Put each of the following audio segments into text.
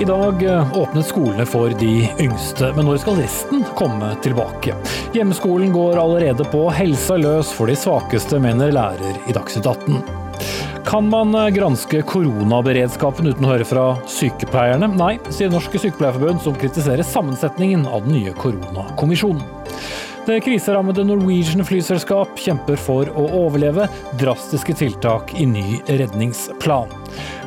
I dag eh, åpnet skolene for de yngste, men når skal resten komme tilbake? Hjemmeskolen går allerede på helsa løs for de svakeste, mener lærer i Dagsnytt 18. Kan man eh, granske koronaberedskapen uten å høre fra sykepleierne? Nei, sier Norske Sykepleierforbund, som kritiserer sammensetningen av den nye koronakommisjonen. Det kriserammede Norwegian flyselskap kjemper for å overleve. Drastiske tiltak i ny redningsplan.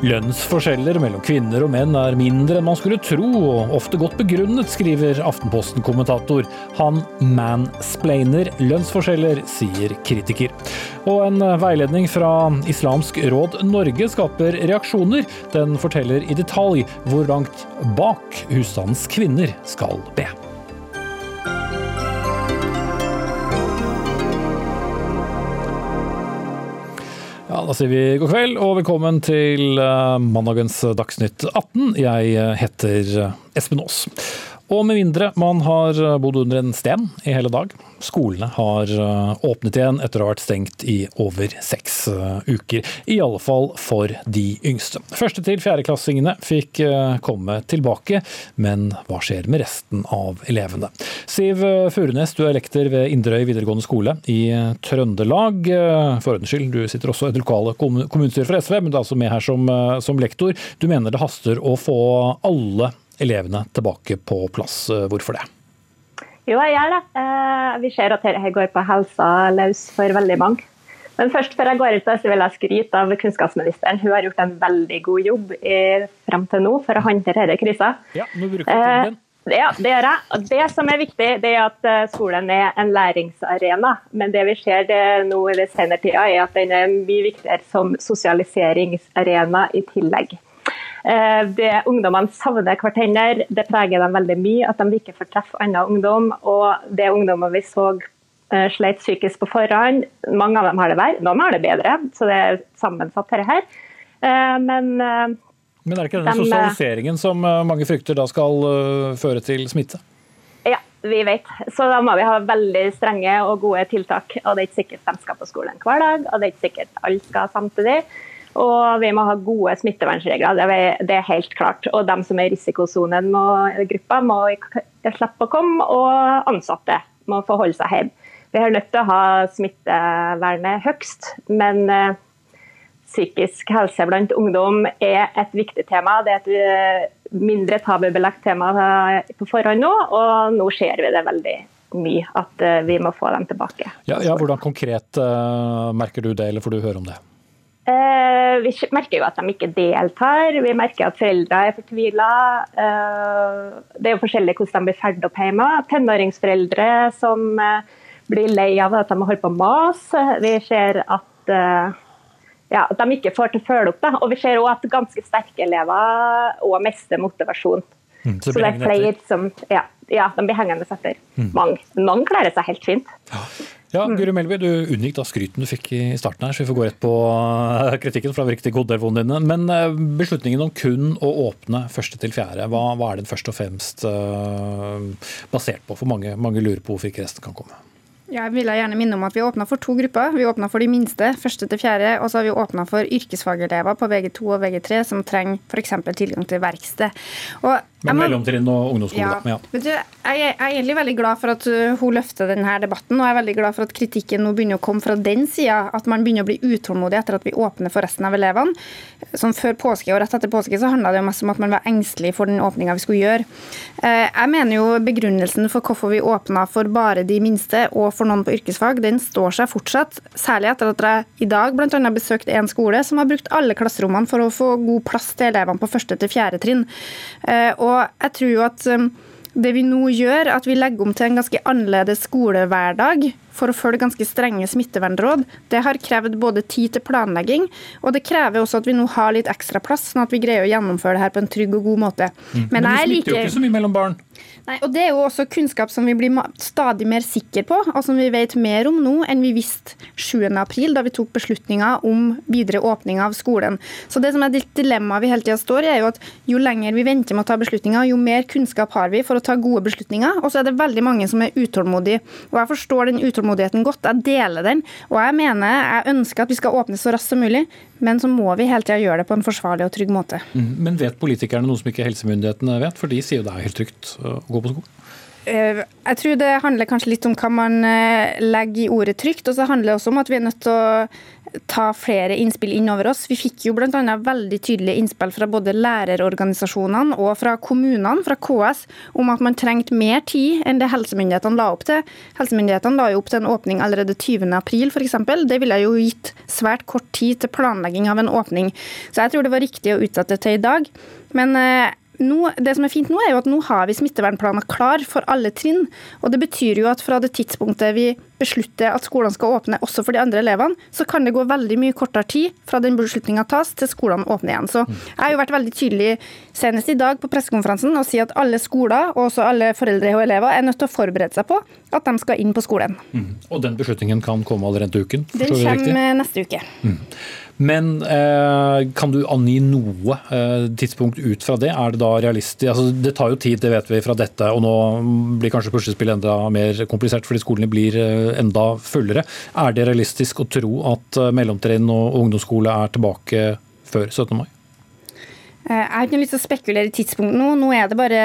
Lønnsforskjeller mellom kvinner og menn er mindre enn man skulle tro, og ofte godt begrunnet, skriver Aftenposten-kommentator. Han mansplainer lønnsforskjeller, sier kritiker. Og en veiledning fra Islamsk råd Norge skaper reaksjoner. Den forteller i detalj hvor langt bak husstandens kvinner skal be. Da sier vi god kveld og velkommen til eh, mandagens Dagsnytt 18. Jeg eh, heter eh, Espen Aas. Og med mindre man har bodd under en sten i hele dag. Skolene har åpnet igjen etter å ha vært stengt i over seks uker. I alle fall for de yngste. Første til fjerdeklassingene fikk komme tilbake, men hva skjer med resten av elevene? Siv Furunes, du er lektor ved Inderøy videregående skole i Trøndelag. For ordens skyld, du sitter også i det lokale kommunestyret for SV, men du er altså med her som, som lektor. Du mener det haster å få alle elevene tilbake på plass. Hvorfor det? Jo, jeg gjør det. Eh, vi ser at dette går på helsa løs for veldig mange. Men først før jeg går ut, så vil jeg skryte av kunnskapsministeren. Hun har gjort en veldig god jobb frem til nå for å håndtere denne krisa. Ja, nå bruker. Eh, ja, det gjør jeg. Og Det som er viktig, det er at eh, skolen er en læringsarena. Men det vi ser det nå i den senere tida, er at den er mye viktigere som sosialiseringsarena i tillegg. Eh, det Ungdommene savner hverandre, det preger dem veldig mye. At de ikke får treffe annen ungdom. Og det ungdommer vi så eh, sleit psykisk på forhånd, mange av dem har det verre, noen har det bedre. Så det er sammensatt dette her. Eh, men men er det ikke denne de, sosialiseringen som mange frykter da skal føre til smitte? Ja, vi vet. Så da må vi ha veldig strenge og gode tiltak. Og det er ikke sikkert de skal på skolen hver dag, og det er ikke sikkert alle skal samtidig. Og vi må ha gode smittevernregler, det er helt klart. Og de som er i risikosonen må, gruppa, må slippe å komme, og ansatte må få holde seg hjemme. Vi er nødt til å ha smittevernet høgst, men uh, psykisk helse blant ungdom er et viktig tema. Det er et uh, mindre tabubelagt tema på forhånd nå, og nå ser vi det veldig mye at vi må få dem tilbake. Ja, ja Hvordan konkret merker du det, eller får du høre om det? Eh, vi merker jo at de ikke deltar, vi merker at foreldre er fortvila. Eh, det er jo forskjellig hvordan de blir ferdig opp hjemme. Tenåringsforeldre som eh, blir lei av at de må holde på å mase. Vi ser at, ja, at de ikke får til å følge opp. Da. Og vi ser òg at ganske sterke elever òg mister motivasjon. Mm, så, så, det er flere som ja, ja, de blir hengende etter. Mm. Mange. Noen klarer seg helt fint. Ja. Mm. Guri Melby, du unngikk da skryten du fikk i starten her, så vi får gå rett på eh, kritikken. for det var riktig god dine. Men eh, beslutningen om kun å åpne første til fjerde, hva, hva er den først og fremst uh, basert på? For mange, mange lurer på hvorfor ikke resten kan komme. Jeg vil gjerne minne om at Vi åpna for to grupper. Vi åpna for de minste, første til fjerde. Og så har vi åpna for yrkesfagelever på VG2 og VG3 som trenger f.eks. tilgang til verksted. Og men mellomtrinn og ungdomsskole, ja. Ja. Du, jeg, er egentlig veldig glad for at uh, hun løfter denne debatten, og jeg er veldig glad for at kritikken nå begynner å komme fra den sida. At man begynner å bli utålmodig etter at vi åpner for resten av elevene. Som før påske og rett etter påske så handla det jo mest om at man var engstelig for den åpninga vi skulle gjøre. Uh, jeg mener jo begrunnelsen for hvorfor vi åpna for bare de minste og for noen på yrkesfag, den står seg fortsatt. Særlig etter at jeg i dag bl.a. besøkte en skole som har brukt alle klasserommene for å få god plass til elevene på første til fjerde trinn. Uh, og og jeg tror jo at um, det vi nå gjør, at vi legger om til en ganske annerledes skolehverdag for å følge ganske strenge smittevernråd, det har krevd både tid til planlegging, og det krever også at vi nå har litt ekstra plass, sånn at vi greier å gjennomføre det her på en trygg og god måte. Mm. Men, Men du smitter jo ikke så mye mellom barn? Nei, og Det er jo også kunnskap som vi blir stadig mer sikre på, og som vi vet mer om nå enn vi visste 7.4, da vi tok beslutninga om videre åpning av skolen. Så det som er Dilemmaet vi hele tida står i, er jo at jo lenger vi venter med å ta beslutninger, jo mer kunnskap har vi for å ta gode beslutninger. Og så er det veldig mange som er utålmodige. Og jeg forstår den utålmodigheten utålmodigheten godt. Jeg deler den. Og jeg mener, jeg ønsker at vi skal åpne så raskt som mulig, men så må vi hele tida gjøre det på en forsvarlig og trygg måte. Mm. Men vet politikerne noe som ikke helsemyndighetene vet? For de sier jo det er helt trygt å gå på skolen. Eh, jeg tror det handler kanskje litt om hva man eh, legger i ordet trygt. Og så handler det også om at vi er nødt til å ta flere innspill inn over oss. Vi fikk jo bl.a. veldig tydelige innspill fra både lærerorganisasjonene og fra kommunene, fra KS, om at man trengte mer tid enn det helsemyndighetene la opp til. Helsemyndighetene la jo opp til en åpning allerede 20.4 f.eks. Det ville jo gitt svært kort tid til planlegging av en åpning. Så jeg tror det var riktig å utsette til i dag. Men eh, nå, det som er fint nå, er jo at nå har vi smittevernplaner klar for alle trinn. og Det betyr jo at fra det tidspunktet vi beslutter at skolene skal åpne også for de andre elevene, så kan det gå veldig mye kortere tid fra den beslutninga tas til skolene åpner igjen. Så Jeg har jo vært veldig tydelig senest i dag på pressekonferansen og si at alle skoler og også alle foreldre og elever er nødt til å forberede seg på at de skal inn på skolen. Mm. Og den beslutningen kan komme allerede til uken? Den kommer neste uke. Mm. Men eh, kan du angi noe eh, tidspunkt ut fra det? Er det da realistisk? Altså, det tar jo tid, det vet vi fra dette, og nå blir kanskje puslespillet enda mer komplisert fordi skolene blir eh, enda fullere. Er det realistisk å tro at mellomtrinn og ungdomsskole er tilbake før 17. mai? Jeg har ikke lyst til å spekulere i tidspunkt nå. Nå er det bare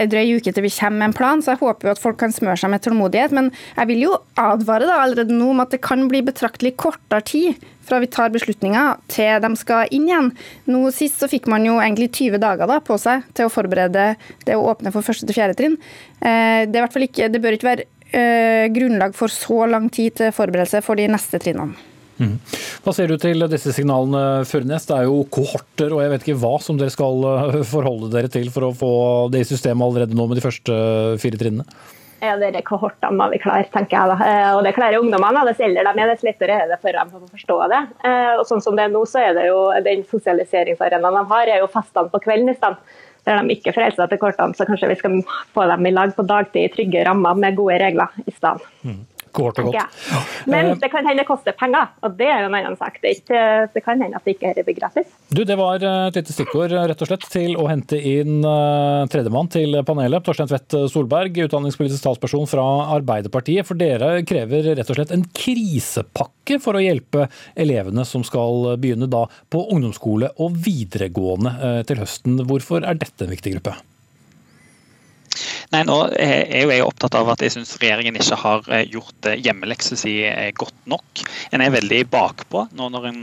en drøy uke til vi kommer med en plan, så jeg håper jo at folk kan smøre seg med tålmodighet. Men jeg vil jo advare da allerede nå om at det kan bli betraktelig kortere tid fra vi tar beslutninger til de skal inn igjen. Nå Sist så fikk man jo egentlig 20 dager da, på seg til å forberede det å åpne for første til fjerde trinn. Eh, det, ikke, det bør ikke være eh, grunnlag for så lang tid til forberedelse for de neste trinnene. Mm. Hva ser du til disse signalene, Furnes? Det er jo kohorter og jeg vet ikke hva som dere skal eh, forholde dere til for å få det i systemet allerede nå med de første fire trinnene? Ja, det kohortene må vi klare, tenker jeg. da. Eh, og det klarer ungdommene. Dess eldre de er, dess lettere er det for dem å forstå det. Eh, og sånn som det er nå, så er det jo den sosialiseringsarenaen de har, er jo festene på kvelden i stedet. Der de ikke forholder seg til kortene, så kanskje vi skal få dem i lag på dagtid i trygge rammer med gode regler i stedet. Mm kort og godt. Ja. Men eh, det kan hende det koster penger, og det er en annen sak. Det, ikke, det kan hende at det ikke er gratis. Du, Det var eh, et lite stikkord rett og slett til å hente inn tredjemann til panelet. Torstein Tvedt Solberg, utdanningspolitisk talsperson fra Arbeiderpartiet. For dere krever rett og slett en krisepakke for å hjelpe elevene som skal begynne da på ungdomsskole og videregående til høsten. Hvorfor er dette en viktig gruppe? Nei, nå er jo jeg opptatt av at jeg syns regjeringen ikke har eh, gjort eh, hjemmeleksa si eh, godt nok. En er veldig bakpå nå når en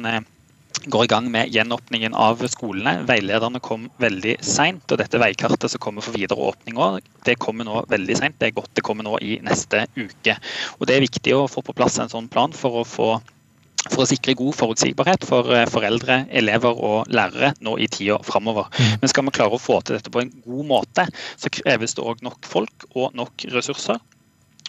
går i gang med gjenåpningen av skolene. Veilederne kom veldig seint, og dette veikartet som kommer for videre åpning òg, det kommer nå veldig seint. Det er godt det kommer nå i neste uke. Og Det er viktig å få på plass en sånn plan for å få for å sikre god forutsigbarhet for eh, foreldre, elever og lærere nå i tida framover. Mm. Men skal vi klare å få til dette på en god måte, så kreves det òg nok folk og nok ressurser.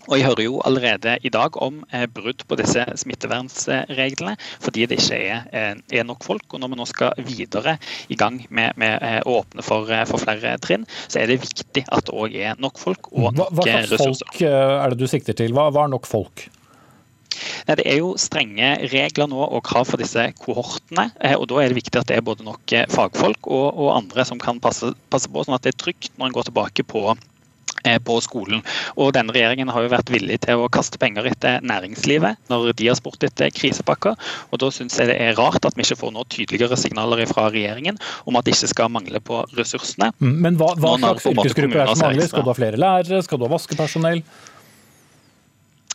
Og Jeg hører jo allerede i dag om eh, brudd på disse smittevernsreglene fordi det ikke er, eh, er, nok folk. og Når vi nå skal videre i gang med, med å åpne for, for, flere trinn, så er det viktig at det òg er nok folk og nok hva, hva ressurser. Hva slags folk er det du sikter til? Hva, hva er nok folk? Det er jo strenge regler nå og krav for disse kohortene. Eh, og Da er det viktig at det er både nok eh, fagfolk og, og andre som kan passe, passe, på, sånn at det er trygt når en går tilbake på eh, på skolen. Og denne Regjeringen har jo vært villig til å kaste penger etter næringslivet når de har spurt etter krisepakker. og Da syns jeg det er rart at vi ikke får noe tydeligere signaler fra regjeringen om at det ikke skal mangle på ressursene. Mm, men hva, hva slags yrkesgrupper er det som mangler? Skal du ha flere lærere, skal du ha vaskepersonell?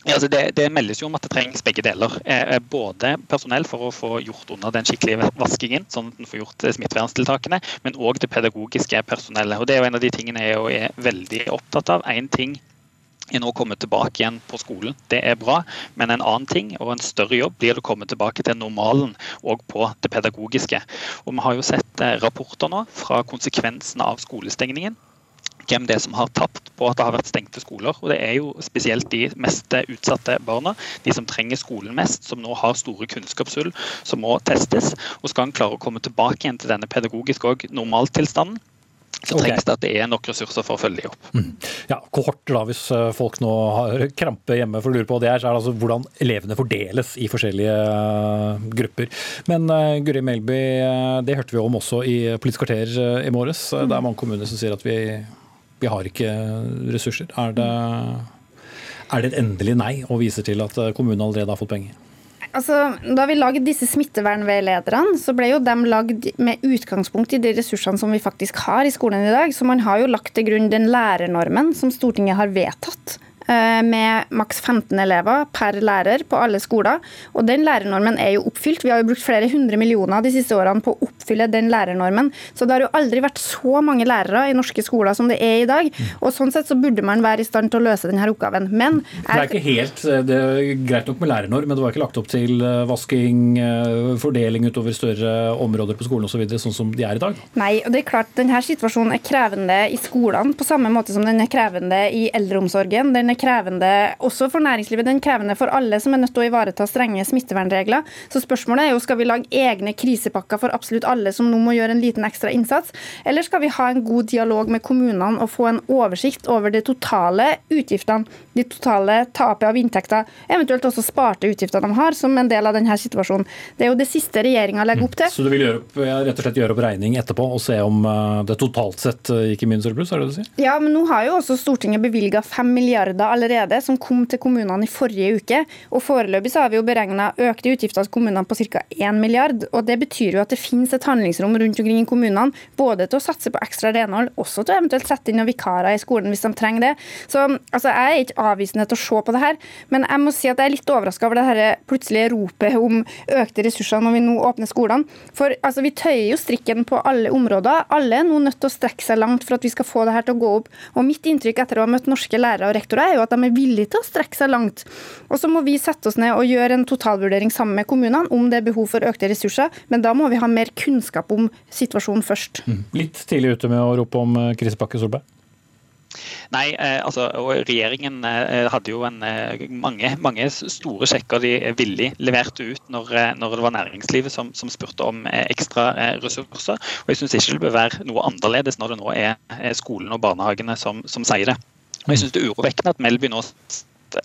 Ja, altså det, det, meldes jo om at det trengs begge deler. Eh, både personell for å få gjort unna den skikkelige vaskingen, sånn at en får gjort eh, smitteverntiltakene, men òg det pedagogiske personellet. Og Det er jo en av de tingene jeg er veldig opptatt av. En ting er nå kommet tilbake igjen på skolen. Det er bra, men en annen ting og en større jobb blir å komme tilbake til normalen og på det pedagogiske. Og Vi har jo sett eh, rapporter nå fra konsekvensene av skolestengningen hvem det er som har tapt på at det har vært stengte skoler. Og Det er jo spesielt de mest utsatte barna, de som trenger skolen mest, som nå har store kunnskapshull som må testes. Og Skal en klare å komme tilbake igjen til denne pedagogiske og normaltilstanden, så trengs okay. det at det er nok ressurser for å følge dem opp. Mm. Ja, Kohorter, da, hvis eh, folk nå har krampe hjemme for å lure på det, her, så er det altså hvordan elevene fordeles i forskjellige eh, grupper. Men uh, Guri Melby, det hørte vi om også i Politisk kvarter i morges. Det er mange kommuner som sier at vi vi har ikke ressurser. Er det, Er det et endelig nei, og viser til at kommunen allerede har fått penger? Altså, da vi lagde disse smittevernveilederne, så ble jo de lagd med utgangspunkt i de ressursene som vi faktisk har i skolen i dag. Så man har jo lagt til grunn den lærernormen som Stortinget har vedtatt. Eh, med maks 15 elever per lærer på alle skoler. Og Den lærernormen er jo oppfylt. Vi har jo brukt flere hundre millioner de siste årene på å oppfylle den lærernormen. Så det har jo aldri vært så mange lærere i norske skoler som det er i dag. Og sånn sett så burde man være i stand til å løse denne oppgaven. Men Det er ikke helt eh, det er greit nok med lærernorm, men det var ikke lagt opp til eh, vasking, fordeling utover større områder på skolen osv., så sånn som de er i dag? Nei, og det er klart denne situasjonen er krevende i skolene på samme måte som den er krevende i eldreomsorgen. Den er er krevende også for næringslivet. Den er krevende for alle som er nødt til å ivareta strenge smittevernregler. Så spørsmålet er jo skal vi lage egne krisepakker for absolutt alle som nå må gjøre en liten ekstra innsats, eller skal vi ha en god dialog med kommunene og få en oversikt over de totale utgiftene, de totale tapet av inntekter, eventuelt også sparte utgifter de har, som en del av denne situasjonen. Det er jo det siste regjeringa legger opp til. Så du vil gjøre opp, rett og slett gjøre opp regning etterpå og se om eh, det totalt sett eh, gikk i minus eller pluss, er det det du sier? Ja, men nå har jo også Stortinget bevilga fem milliarder milliarder allerede som kom til kommunene i forrige uke. Og Foreløpig så har vi jo beregna økte utgifter til kommunene på ca. 1 milliard. og Det betyr jo at det finnes et handlingsrom rundt omkring i kommunene, både til å satse på ekstra renhold, også til å eventuelt sette inn noen vikarer i skolen hvis de trenger det. Så altså, Jeg er ikke avvisende til å se på det her, men jeg må si at jeg er litt overraska over det her plutselige ropet om økte ressurser når vi nå åpner skolene. For altså, vi tøyer jo strikken på alle områder. Alle er nå nødt til å strekke seg langt for at vi skal få det her til å gå opp. Og Mitt inntrykk etter å ha møtt norske lærere og rektorer er jo at de er villige til å strekke seg langt. Og Så må vi sette oss ned og gjøre en totalvurdering sammen med kommunene om det er behov for økte ressurser, men da må vi ha mer kunnskap om situasjonen først. Mm. Litt tidlig ute med å rope om eh, krisepakke, Solberg? Nei, eh, altså, og Regjeringen eh, hadde jo en, mange, mange, store sjekker de villig leverte ut når, når det var næringslivet som, som, spurte om ekstra ressurser. Og Jeg syns ikke det bør være noe annerledes når det nå er skolen og barnehagene som, som sier det. Og jeg synes Det er urovekkende at Melby nå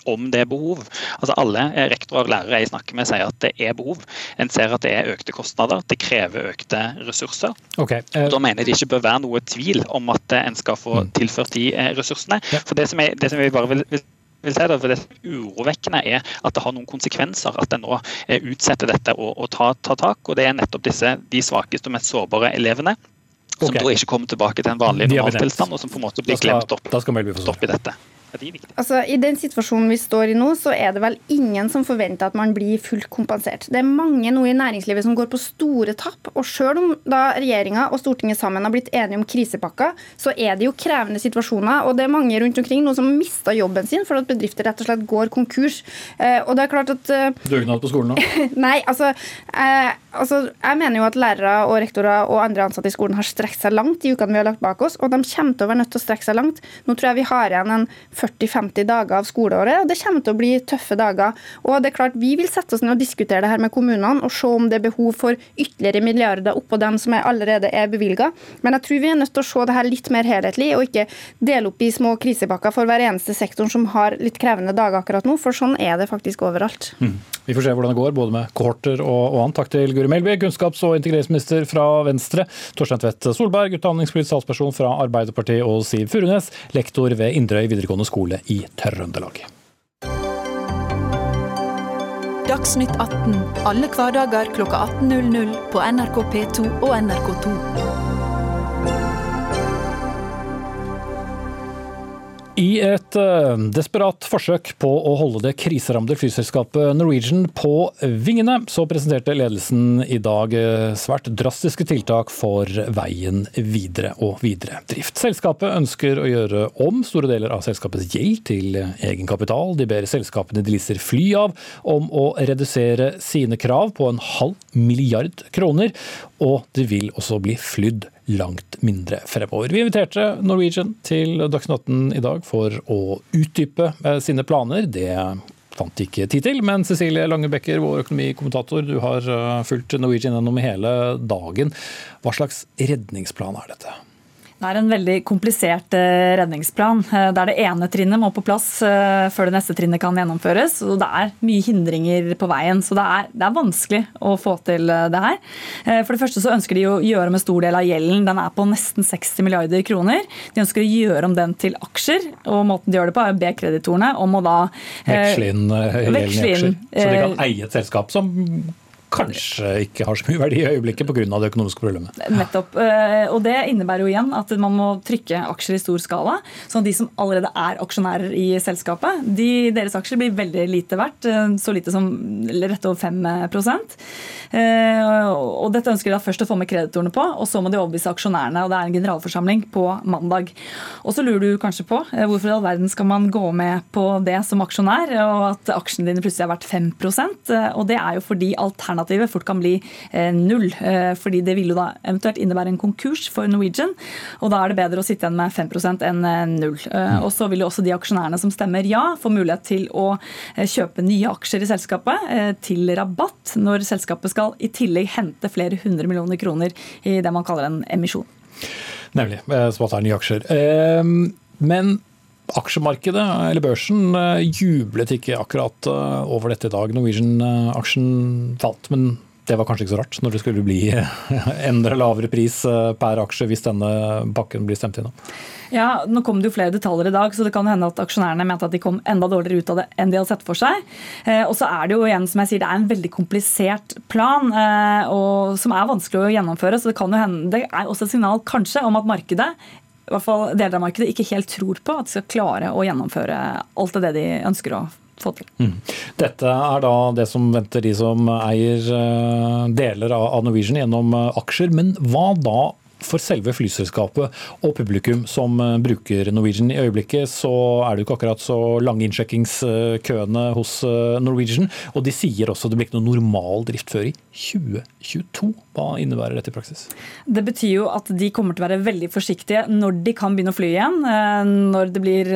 om det er behov. Altså Alle rektorer og lærere jeg snakker med sier at det er behov. En ser at det er økte kostnader, det krever økte ressurser. Okay. Uh, da mener jeg det ikke bør være noe tvil om at en skal få mm. tilført de eh, ressursene. For det som, jeg, det som jeg bare vil, vil si det, for det urovekkende er at det har noen konsekvenser at en nå eh, utsetter dette og, og tar, tar, tak. og Det er nettopp disse, de svakeste og mest sårbare elevene som okay. da ikke kommer tilbake til en vanlig normaltilstand, og som på en måte blir glemt opp, opp i dette. Altså, I den situasjonen vi står i nå, så er det vel ingen som forventer at man blir fullt kompensert. Det er mange nå i næringslivet som går på store tap. Og selv om da regjeringa og Stortinget sammen har blitt enige om krisepakker, så er det jo krevende situasjoner. Og det er mange rundt omkring nå som har mista jobben sin for at bedrifter rett og slett går konkurs. Eh, og det er klart at uh, Dugnad på skolen nå? nei, altså, eh, altså, Jeg mener jo at lærere og rektorer og andre ansatte i skolen har strekt seg langt i ukene vi har lagt bak oss, og de kommer til å være nødt til å strekke seg langt. Nå tror jeg vi har igjen en 40-50 dager av skoleåret, og det kommer til å bli tøffe dager. Og det er klart Vi vil sette oss ned og diskutere det her med kommunene og se om det er behov for ytterligere milliarder oppå dem som allerede er bevilga. Men jeg tror vi er nødt til å se det her litt mer helhetlig, og ikke dele opp i små krisepakker for hver eneste sektor som har litt krevende dager akkurat nå, for sånn er det faktisk overalt. Mm. Vi får se hvordan det går, både med kohorter og, og annet. Takk til Guri Melby, kunnskaps- og integreringsminister fra Venstre, Torstein Tvedt Solberg, utdanningspolitisk talsperson fra Arbeiderpartiet, og Siv Furunes, lektor ved Inderøy videregående skole i Trøndelag. Dagsnytt 18 alle hverdager kl 18.00 på NRK P2 og NRK2. I et uh, desperat forsøk på å holde det kriseramte flyselskapet Norwegian på vingene, så presenterte ledelsen i dag uh, svært drastiske tiltak for veien videre og videre drift. Selskapet ønsker å gjøre om store deler av selskapets gjeld til egenkapital. De ber selskapene de leaser fly av om å redusere sine krav på en halv milliard kroner, og det vil også bli flydd langt mindre fremover. Vi inviterte Norwegian til Dagsnytt 18 i dag for å utdype eh, sine planer. Det fant de ikke tid til, men Cecilie Langebekker, vår økonomikommentator, du har eh, fulgt Norwegian gjennom hele dagen. Hva slags redningsplan er dette? Det er en veldig komplisert eh, redningsplan. Eh, der det ene trinnet må på plass eh, før det neste trinnet kan gjennomføres. og Det er mye hindringer på veien, så det er, det er, vanskelig å få til det her. For det første så ønsker de å gjøre om en stor del av gjelden. Den er på nesten 60 milliarder kroner. De ønsker å gjøre om den til aksjer, og måten de gjør det på er å be kreditorene om å da Veksle inn gjelden i aksjer. Så de kan eie et selskap som kanskje ikke har så mye verdi i øyeblikket pga. det økonomiske problemet. Nettopp. Eh, og Det innebærer jo igjen at man må trykke aksjer i stor skala. sånn at de som allerede er aksjonærer i selskapet, de, deres aksjer blir veldig lite verdt. Eh, så lite som rett over 5 eh, og Dette ønsker de da først å få med kreditorene på, og så må de overbevise aksjonærene. og Det er en generalforsamling på mandag. Og så lurer du kanskje på hvorfor i all verden skal man gå med på det som aksjonær, og at aksjene dine plutselig er verdt 5% og Det er jo fordi alternativet alternativet fort kan bli eh, null. Eh, fordi det vil jo da eventuelt innebære en konkurs for Norwegian. Og da er det bedre å sitte igjen med 5 enn eh, null. Mm. Og så vil jo også de aksjonærene som stemmer ja, få mulighet til å kjøpe nye aksjer i selskapet til rabatt når selskapet skal i tillegg hente flere hundre millioner kroner i det man kaller en emisjon. Nemlig, som at det er nye aksjer. Men aksjemarkedet, eller børsen, eh, jublet ikke akkurat eh, over dette i dag. Norwegian-aksjen falt, men det var kanskje ikke så rart når det skulle bli endre lavere pris eh, per aksje hvis denne pakken blir stemt gjennom. Ja, Nå kom det jo flere detaljer i dag, så det kan hende at aksjonærene mente at de kom enda dårligere ut av det enn de hadde sett for seg. Og så er det jo igjen, som jeg sier, det er en veldig komplisert plan og, som er vanskelig å gjennomføre. så Det kan jo hende, det er også et signal kanskje om at markedet i hvert fall deler av markedet ikke helt tror på at de skal klare å gjennomføre alt det de ønsker å få til. Mm. Dette er da det som venter de som eier eh, deler av Norwegian gjennom eh, aksjer. Men hva da for selve flyselskapet og publikum som eh, bruker Norwegian. I øyeblikket så er det jo ikke akkurat så lange innsjekkingskøene hos Norwegian. Og de sier også at det blir ikke noe normal drift før i 2022. Hva innebærer dette i praksis? Det betyr jo at de kommer til å være veldig forsiktige når de kan begynne å fly igjen. Eh, når det blir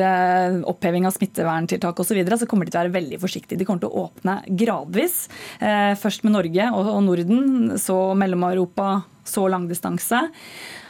oppheving av smitteverntiltak osv., så, videre, så kommer de til å være veldig forsiktige. De kommer til å åpne gradvis. Først med Norge og Norden, så Mellom-Europa så lang distanse.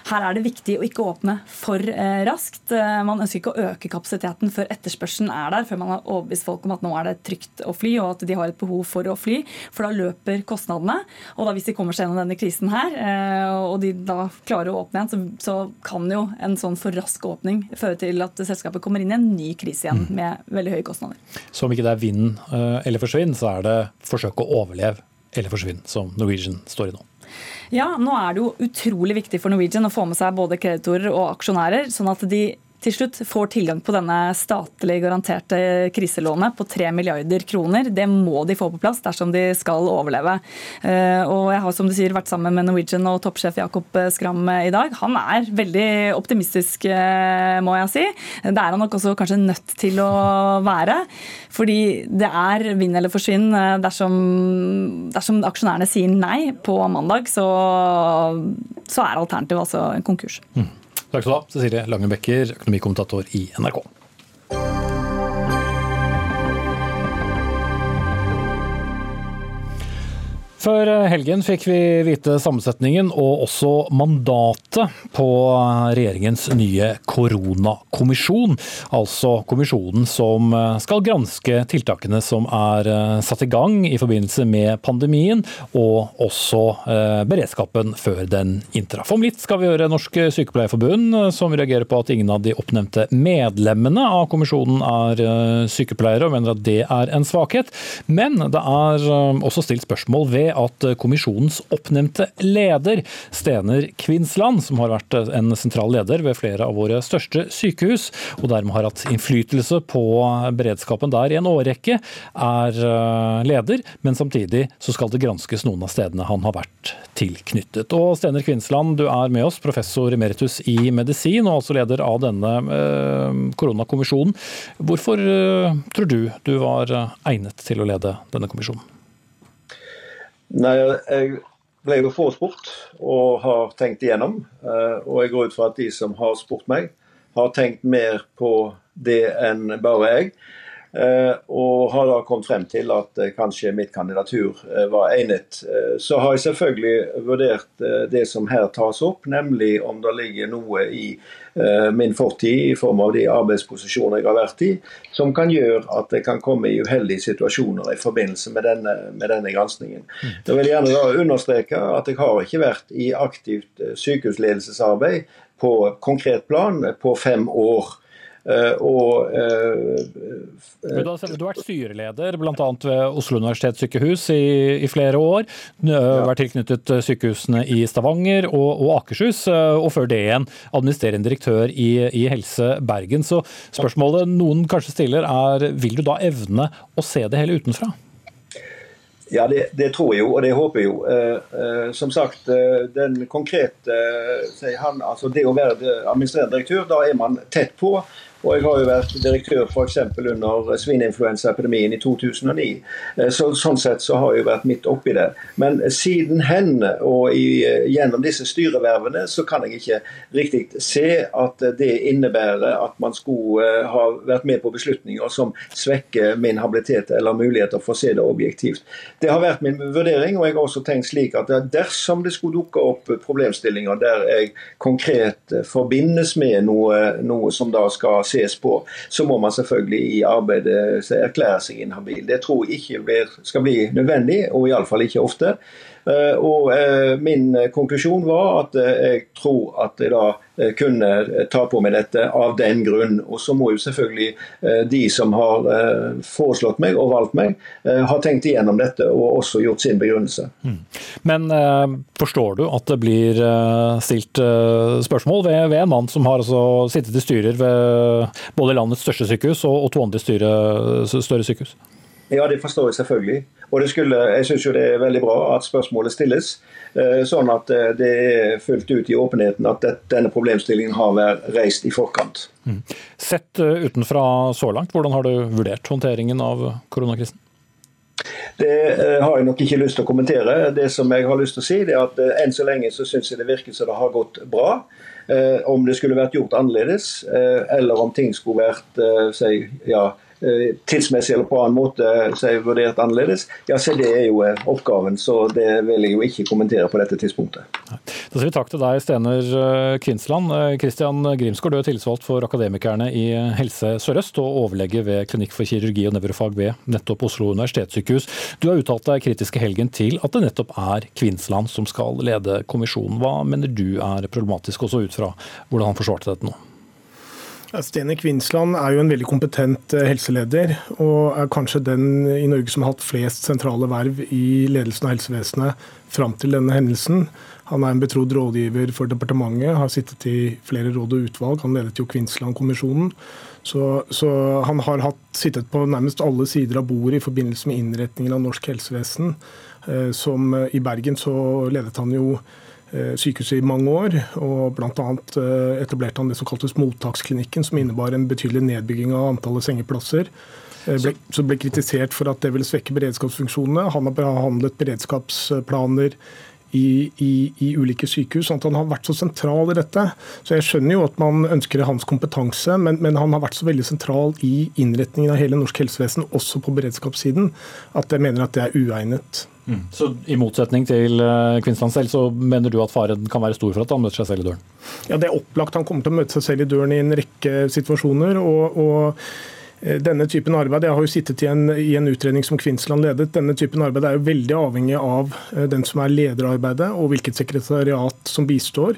Her er det viktig å ikke åpne for eh, raskt. Eh, man ønsker ikke å øke kapasiteten før etterspørselen er der, før man har overbevist folk om at nå er det trygt å fly og at de har et behov for å fly. For da løper kostnadene. Og da hvis de kommer seg gjennom denne krisen her, eh, og de da klarer å åpne igjen, så, kan jo en sånn for rask åpning føre til at selskapet kommer inn i en ny krise igjen mm. med veldig høye kostnader. Så om ikke det er vinn eller forsvinn, så er det forsøk å overleve eller forsvinn som Norwegian står i nå. Ja, nå er det jo utrolig viktig for Norwegian å få med seg både kreditorer og aksjonærer, sånn at de til slutt får tilgang på denne statlig garanterte kriselånet på 3 milliarder kroner. Det må de få på plass dersom de skal overleve. Eh, og jeg har som du sier vært sammen med Norwegian og toppsjef Jakob Skram i dag. Han er veldig optimistisk, eh, må jeg si. Det er han nok også kanskje nødt til å være. Fordi det er vinn eller forsvinn. Eh, dersom, dersom aksjonærene sier nei på mandag, så, så er alternativet altså en konkurs. Mm. Takk skal du ha, Cecilie Langebekker, økonomikommentator i NRK. Før helgen fikk vi vite sammensetningen og også mandatet på regjeringens nye koronakommisjon. Altså kommisjonen som skal granske tiltakene som er eh, satt i gang i forbindelse med pandemien, og også eh, beredskapen før den inntraff. Om litt skal vi høre Norsk Sykepleierforbund, som reagerer på at ingen av de oppnevnte medlemmene av kommisjonen er eh, sykepleiere, og mener at det er en svakhet. Men det er også stilt spørsmål ved at kommisjonens oppnevnte leder, Stener Kvinsland, som har vært en sentral leder ved flere av våre største sykehus, og dermed har hatt innflytelse på beredskapen der i en årrekke, er eh, leder, men samtidig så skal det granskes noen av stedene han har vært tilknyttet. Og Stener Kvinsland, du er med oss, professor emeritus i medisin, og altså leder av denne eh, koronakommisjonen. Hvorfor eh, tror du du var egnet til å lede denne kommisjonen? Nei, jeg ble jo forespurt og har tenkt igjennom. Eh, og jeg går ut fra at de som har spurt meg, har tenkt mer på det enn bare jeg. Og har da kommet frem til at kanskje mitt kandidatur var egnet. Så har jeg selvfølgelig vurdert det som her tas opp, nemlig om det ligger noe i min fortid i form av de arbeidsposisjoner jeg har vært i, som kan gjøre at jeg kan komme i uheldige situasjoner i forbindelse med denne, med denne granskningen. Jeg vil gjerne da understreke at jeg har ikke vært i aktivt sykehusledelsesarbeid på konkret plan på fem år. Uh, og, uh, uh, du, har, du, har, vært styreleder bl.a. ved Oslo universitetssykehus i, i flere år. Du Ja. Vært tilknyttet sykehusene i Stavanger og, og Akershus, og før det igjen administrerende direktør i, i, Helse Bergen. Så spørsmålet noen kanskje stiller er vil du da evne å se det hele utenfra? Ja, det, det, tror jeg jo, og det håper jeg jo. Eh, eh, som sagt, eh, den konkrete han, altså Det å være administrerende direktør, da er man tett på. Og jeg har jo vært direktør f.eks. under svineinfluensaepidemien i 2009. Eh, så, sånn sett så har jeg jo vært midt oppi det. Men siden hen og i, eh, gjennom disse styrevervene så kan jeg ikke riktig se at det innebærer at man skulle eh, ha vært med på beslutninger som svekker min habilitet eller muligheter for å se det objektivt. Det har vært min vurdering, og jeg har også tenkt slik at dersom det skulle dukke opp problemstillinger der jeg konkret forbindes med noe, noe som da skal ses på, så må man selvfølgelig i arbeidet erklære seg inhabil. Det tror jeg ikke blir, skal bli nødvendig, og iallfall ikke ofte. Eh, og eh, Min konklusjon var at eh, jeg tror at jeg da kunne ta på meg dette av den grunn. Og så må jo selvfølgelig de som har foreslått meg og valgt meg, ha tenkt igjennom dette og også gjort sin begrunnelse. Mm. Men forstår du at det blir stilt spørsmål ved, en mann som har altså sittet i styrer ved både landets største sykehus og, og to andre styre, større sykehus? Ja, det forstår jeg selvfølgelig. Og det skulle, jeg syns det er veldig bra at spørsmålet stilles, eh, sånn at eh, det er fullt ut i åpenheten at denne problemstillingen har vært reist i forkant. Mm. Sett eh, utenfra så langt, hvordan har du vurdert håndteringen av koronakrisen? Det har jeg nok ikke lyst til å kommentere. Det som jeg har lyst til å si, er at enn så lenge så syns jeg det virker som det har gått bra. Om det skulle vært gjort annerledes, eller om ting skulle vært si, ja, tidsmessig eller på annen måte så er vurdert annerledes, ja, så det er jo eh, oppgaven. Så det vil jeg jo ikke kommentere på dette tidspunktet. Da sier vi takk til deg, Stener eh, Kvinsland. Kristian Grimsgaard, du er tillitsvalgt for Akademikerne i Helse Sør-Øst og overlege ved Klinikk for kirurgi og nevrofag ved nettopp Oslo universitetssykehus. Du har uttalt deg kritisk i helgen til at det nettopp er Kvinsland som skal lede kommisjonen. Hva mener du er problematisk, også ut fra hvordan han forsvarte dette nå? Stene Kvinsland er jo en veldig kompetent eh, helseleder, og er kanskje den i Norge som har hatt flest sentrale verv i ledelsen av helsevesenet fram til denne hendelsen. Han er en betrodd rådgiver for departementet, har sittet i flere råd og utvalg. Han ledet jo Kvinsland-kommisjonen. Så, så, han har hatt, sittet på nærmest alle sider av bordet i forbindelse med innretningen av norsk helsevesen. Eh, som eh, I Bergen så ledet han jo sykehuset i mange år. og Bl.a. Eh, etablerte han det som kaltes mottaksklinikken, som innebar en betydelig nedbygging av antallet sengeplasser. Eh, ble, så ble kritisert for at det ville svekke beredskapsfunksjonene. Han har behandlet beredskapsplaner i, i, i, ulike sykehus. sånn at Han har vært så sentral i dette. Så Jeg skjønner jo at man ønsker hans kompetanse, men, men han har vært så veldig sentral i innretningen av hele norsk helsevesen, også på beredskapssiden, at jeg mener at det er uegnet. Mm. Så I motsetning til Kvinnsland Kvinsland selv, så mener du at faren kan være stor for at han møter seg selv i døren? Ja, Det er opplagt. Han kommer til å møte seg selv i døren i en rekke situasjoner. og, og eh, denne typen arbeid, Jeg har jo sittet i en, i en, utredning som Kvinsland ledet. Denne typen arbeid er jo veldig avhengig av eh, den som er lederarbeidet og hvilket sekretariat som bistår.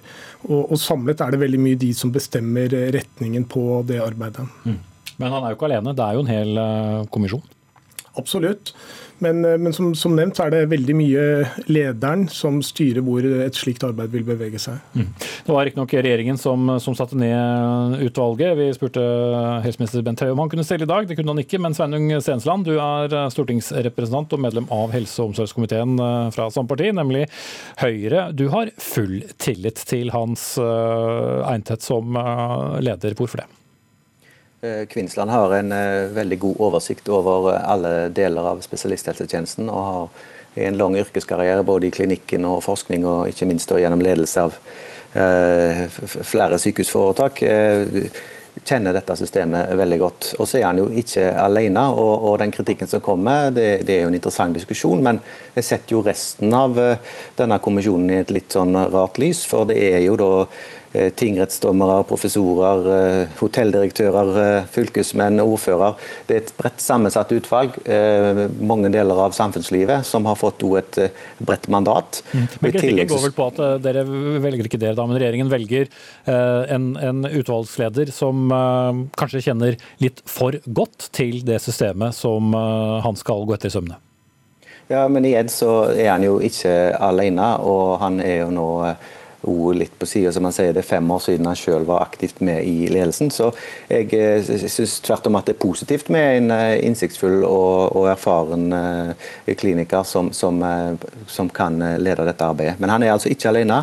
Og, og, Samlet er det veldig mye de som bestemmer retningen på det arbeidet. Mm. Men han er jo ikke alene, det er jo en hel kommisjon? Absolutt. Men, eh, men som, som, nevnt er det veldig mye lederen som styrer hvor et slikt arbeid vil bevege seg. Mm. Det var riktignok regjeringen som, som, satte ned utvalget. Vi spurte helseminister Bent Høie om han kunne stille i dag. Det kunne han ikke. Men Sveinung Stensland, du er stortingsrepresentant og medlem av helse- og omsorgskomiteen eh, fra samme parti, nemlig Høyre. Du har full tillit til hans uh, egnethet som leder. Hvorfor det? Eh, Kvinsland har en eh, veldig god oversikt over eh, alle deler av spesialisthelsetjenesten. og har en lang yrkeskarriere både i klinikken og forskning, og ikke minst gjennom ledelse av flere sykehusforetak. kjenner dette systemet veldig godt. Og så er han jo ikke alene, og, og den kritikken som kommer, det, det, er jo en interessant diskusjon. Men jeg setter jo resten av denne kommisjonen i et litt sånn rart lys, for det er jo da tingrettsdommere, professorer, eh, hotelldirektører, eh, fylkesmenn, ordfører. Det er et bredt sammensatt utvalg, mange deler av samfunnslivet, som har fått et bredt mandat. Mm. Men Kritikken går vel på at dere velger ikke dere da, men regjeringen velger en, en utvalgsleder som kanskje kjenner litt for godt til det systemet som han skal gå etter i sømmene? Ja, men igjen så er han jo ikke alene, og han er jo nå litt på sida, som han sier. Det er fem år siden han sjøl var aktivt med i ledelsen. Så jeg, jeg eh, syns tvert om at det er positivt med en eh, innsiktsfull og, og erfaren uh, kliniker som, som, som, kan lede dette arbeidet. Men han er altså ikke alene.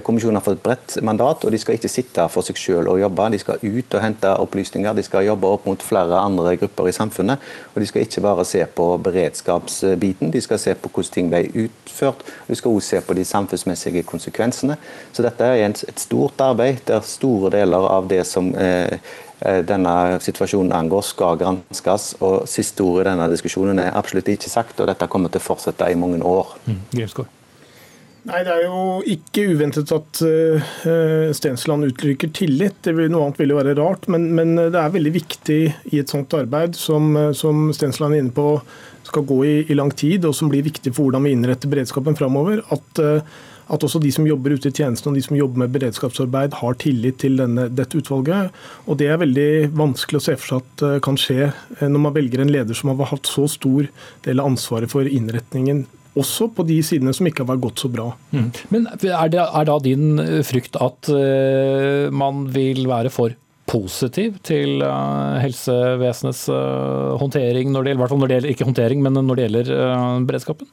Kommisjonen har fått et bredt mandat, og de skal ikke sitte for seg selv og jobbe. De skal ut og hente opplysninger, de skal jobbe opp mot flere andre grupper i samfunnet. Og de skal ikke bare se på beredskapsbiten, de skal se på hvordan ting ble utført. De skal også se på de samfunnsmessige konsekvensene. Så dette er et stort arbeid der store deler av det som eh, eh, denne situasjonen angår, skal granskes. Og Siste ord i denne diskusjonen er absolutt ikke sagt, og dette kommer til å fortsette i mange år. Mm. Nei, Det er jo ikke uventet at uh, Stensland uttrykker tillit. Det vil, noe annet ville være rart. Men, men, det er veldig viktig i et sånt arbeid som, eh, som Stensland er inne på skal gå i, i, lang tid, og som blir viktig for hvordan vi innretter beredskapen framover. At, uh, at også de som jobber ute i tjenesten og de som jobber med beredskapsarbeid, har tillit til denne, dette utvalget. Og Det er veldig vanskelig å se for seg at uh, kan skje når man velger en leder som har hatt så stor del av ansvaret for innretningen også på de sidene som ikke har gått så bra. Mm. Men er, det, er, da din eh, frykt at uh, man vil være for positiv til uh, helsevesenets uh, håndtering, når det, gjelder, når det gjelder, ikke håndtering, men når det gjelder beredskapen?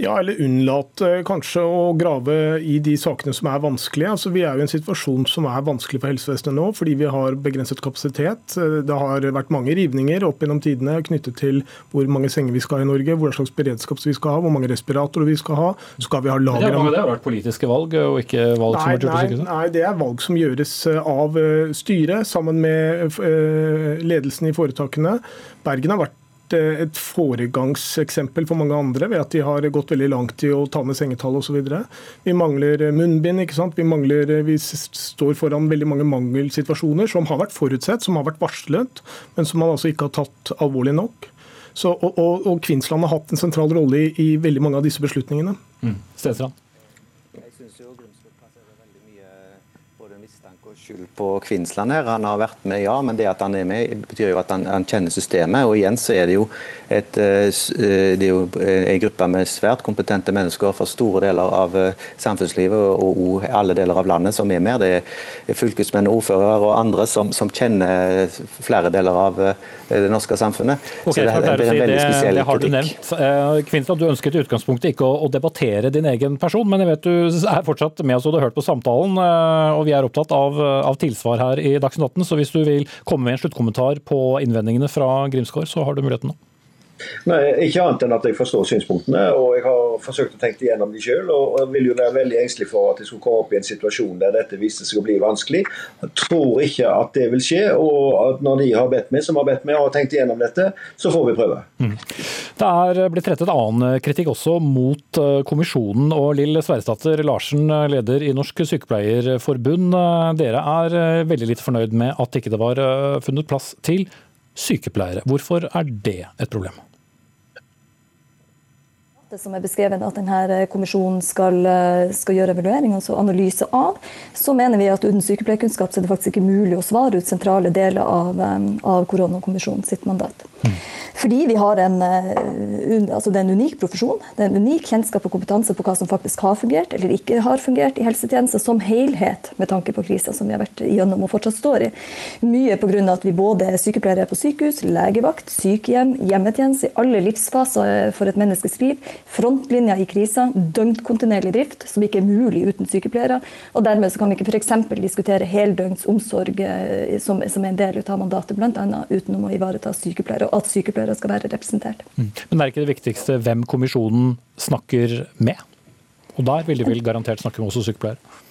Ja, eller unnlate kanskje å grave i de sakene som er vanskelige. Altså, vi er jo i en situasjon som er vanskelig for helsevesenet nå, fordi vi har begrenset kapasitet. Det har vært mange rivninger opp gjennom tidene knyttet til hvor mange senger vi skal ha i Norge, hva slags beredskap vi skal ha, hvor mange respiratorer vi skal ha. Skal vi ha lager av Det har vært politiske valg, og ikke valg nei, som er gjort på sykehuset? Nei, det er valg som gjøres av eh, styret sammen med eh, ledelsen i foretakene. Bergen har vært Et foregangseksempel for mange andre ved at de har gått veldig langt i å ta ned sengetall osv. Vi mangler munnbind. ikke sant? Vi, mangler, vi står foran veldig mange mangelsituasjoner som har vært forutsett, som har vært varslet, men som man altså ikke har tatt alvorlig nok. Så, og, og, og Kvinsland har hatt en sentral rolle i, i, veldig mange av disse beslutningene. Mm. Skyld på Kvinsland her. Han har vært med, ja, men det at han er med, betyr jo at han, han kjenner systemet. Og igjen så er det jo et, eh, eh, det er jo eh, en gruppe med svært kompetente mennesker fra store deler av samfunnslivet og alle deler av landet som er med. Det er fylkesmenn, ordførere og andre som, som kjenner flere deler av det norske samfunnet. Okay, så det, det, blir en veldig spesiell det, har du nevnt. Kvinsland, du ønsket i utgangspunktet ikke å, å, debattere din egen person, men jeg vet du er fortsatt med oss og du har hørt på samtalen. Og vi er opptatt av, av tilsvar her i Dagsnytt 18, så hvis du vil komme med en sluttkommentar på innvendingene fra Grimsgaard, så har du muligheten nå. Nei, Ikke annet enn at jeg forstår synspunktene, og jeg har forsøkt å tenke igjennom de sjøl. Og jeg vil jo være veldig engstelig for at jeg skulle komme opp i en situasjon der dette viste seg å bli vanskelig. Jeg tror ikke at det vil skje, og at når de har bedt meg, som har bedt meg og har tenkt igjennom dette, så får vi prøve. Mm. Det er blitt rettet annen kritikk også mot eh, kommisjonen. og Lill Sverresdatter Larsen, leder i Norsk Sykepleierforbund. Dere er eh, veldig litt fornøyd med at ikke det var eh, funnet plass til sykepleiere. Hvorfor er det et problem? Som er beskrevet at denne eh, kommisjonen skal, eh, skal gjøre evaluering altså analyse av, så mener vi at uten sykepleierkunnskap så er det faktisk ikke mulig å svare ut sentrale deler av, eh, av koronakommisjonen sitt mandat. Mm. Fordi vi har en, altså det er en unik profesjon. Det er en unik kjennskap og kompetanse på hva som faktisk har fungert eller ikke har fungert i helsetjenesten som helhet, med tanke på krisa som vi har vært igjennom og fortsatt står i. Mye pga. at vi både er sykepleiere på sykehus, legevakt, sykehjem, hjemmetjeneste i alle livsfaser for et menneskes liv frontlinja i krisa, døgnkontinuerlig drift, som ikke er mulig uten sykepleiere. og Dermed så kan vi ikke f.eks. diskutere heldøgns omsorg eh, som, som, er en del av mandatet, bl.a. utenom å ivareta sykepleiere, og at sykepleiere skal være representert. Mm. Men er ikke det viktigste hvem kommisjonen snakker med? Og der vil de vel garantert snakke med også sykepleiere?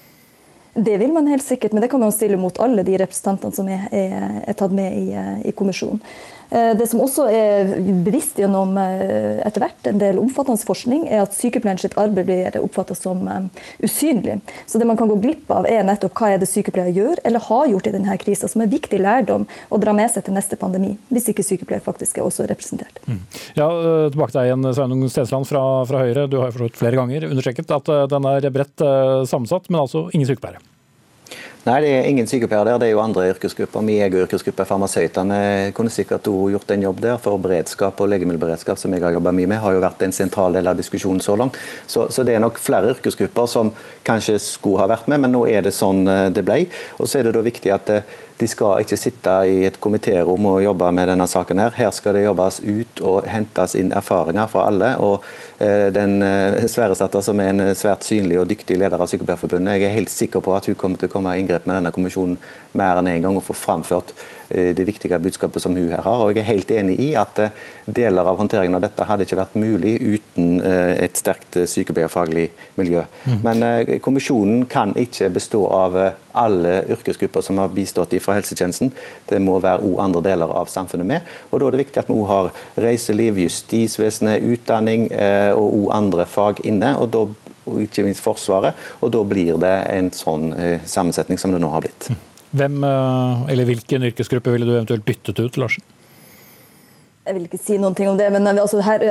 Det vil man helt sikkert, men det kan man stille mot alle de representantene som er, er, er tatt med i, i kommisjonen. Eh, det som også er bevisst gjennom eh, etter hvert en del omfattende forskning, er at sykepleieren sitt arbeid blir oppfattet som eh, usynlig. Så det man kan gå glipp av, er nettopp hva er det sykepleiere gjør eller har gjort i denne krisa, som er viktig lærdom å dra med seg til neste pandemi, hvis ikke sykepleier faktisk er også representert. Mm. Ja, Tilbake til deg igjen, Sveinung Stensland fra, fra Høyre. Du har jo flere ganger understreket at den er bredt sammensatt, men altså ingen sykepleiere. Nei, det er ingen sykepleiere der, det er jo andre yrkesgrupper. Min egen yrkesgruppe, farmasøytene, kunne sikkert også gjort en jobb der. For beredskap og legemiddelberedskap, som jeg har jobba mye med, har jo vært en sentral del av diskusjonen så langt. Så, så, det er nok flere yrkesgrupper som kanskje skulle ha vært med, men nå er det sånn eh, det ble. Og så er det da viktig at eh, de skal ikke sitte i et komitérom og jobbe med denne saken. Her Her skal det jobbes ut og hentes inn erfaringer fra alle. og eh, den eh, Sverresdatter, som er en svært synlig og dyktig leder av Sykepleierforbundet, jeg er helt sikker på at hun kommer til å komme i inngrep med denne kommisjonen mer enn en gang og få framført Eh, det viktige budskapet som hun her har. Og jeg er helt enig i at deler av håndteringen av dette hadde ikke vært mulig uten et sterkt sykepleierfaglig miljø. Mm. Men kommisjonen kan ikke bestå av alle yrkesgrupper som har bistått helsetjenesten. Det må være òg andre deler av samfunnet med. Og Da er det viktig at vi òg har reiseliv, justisvesenet, utdanning og òg andre fag inne. og da og ikke minst Forsvaret. Og da blir det en sånn sammensetning som det nå har blitt. Hvem, eh, eller Hvilken yrkesgruppe ville du eventuelt byttet ut, Larsen? Jeg vil ikke si noen ting om det, men her,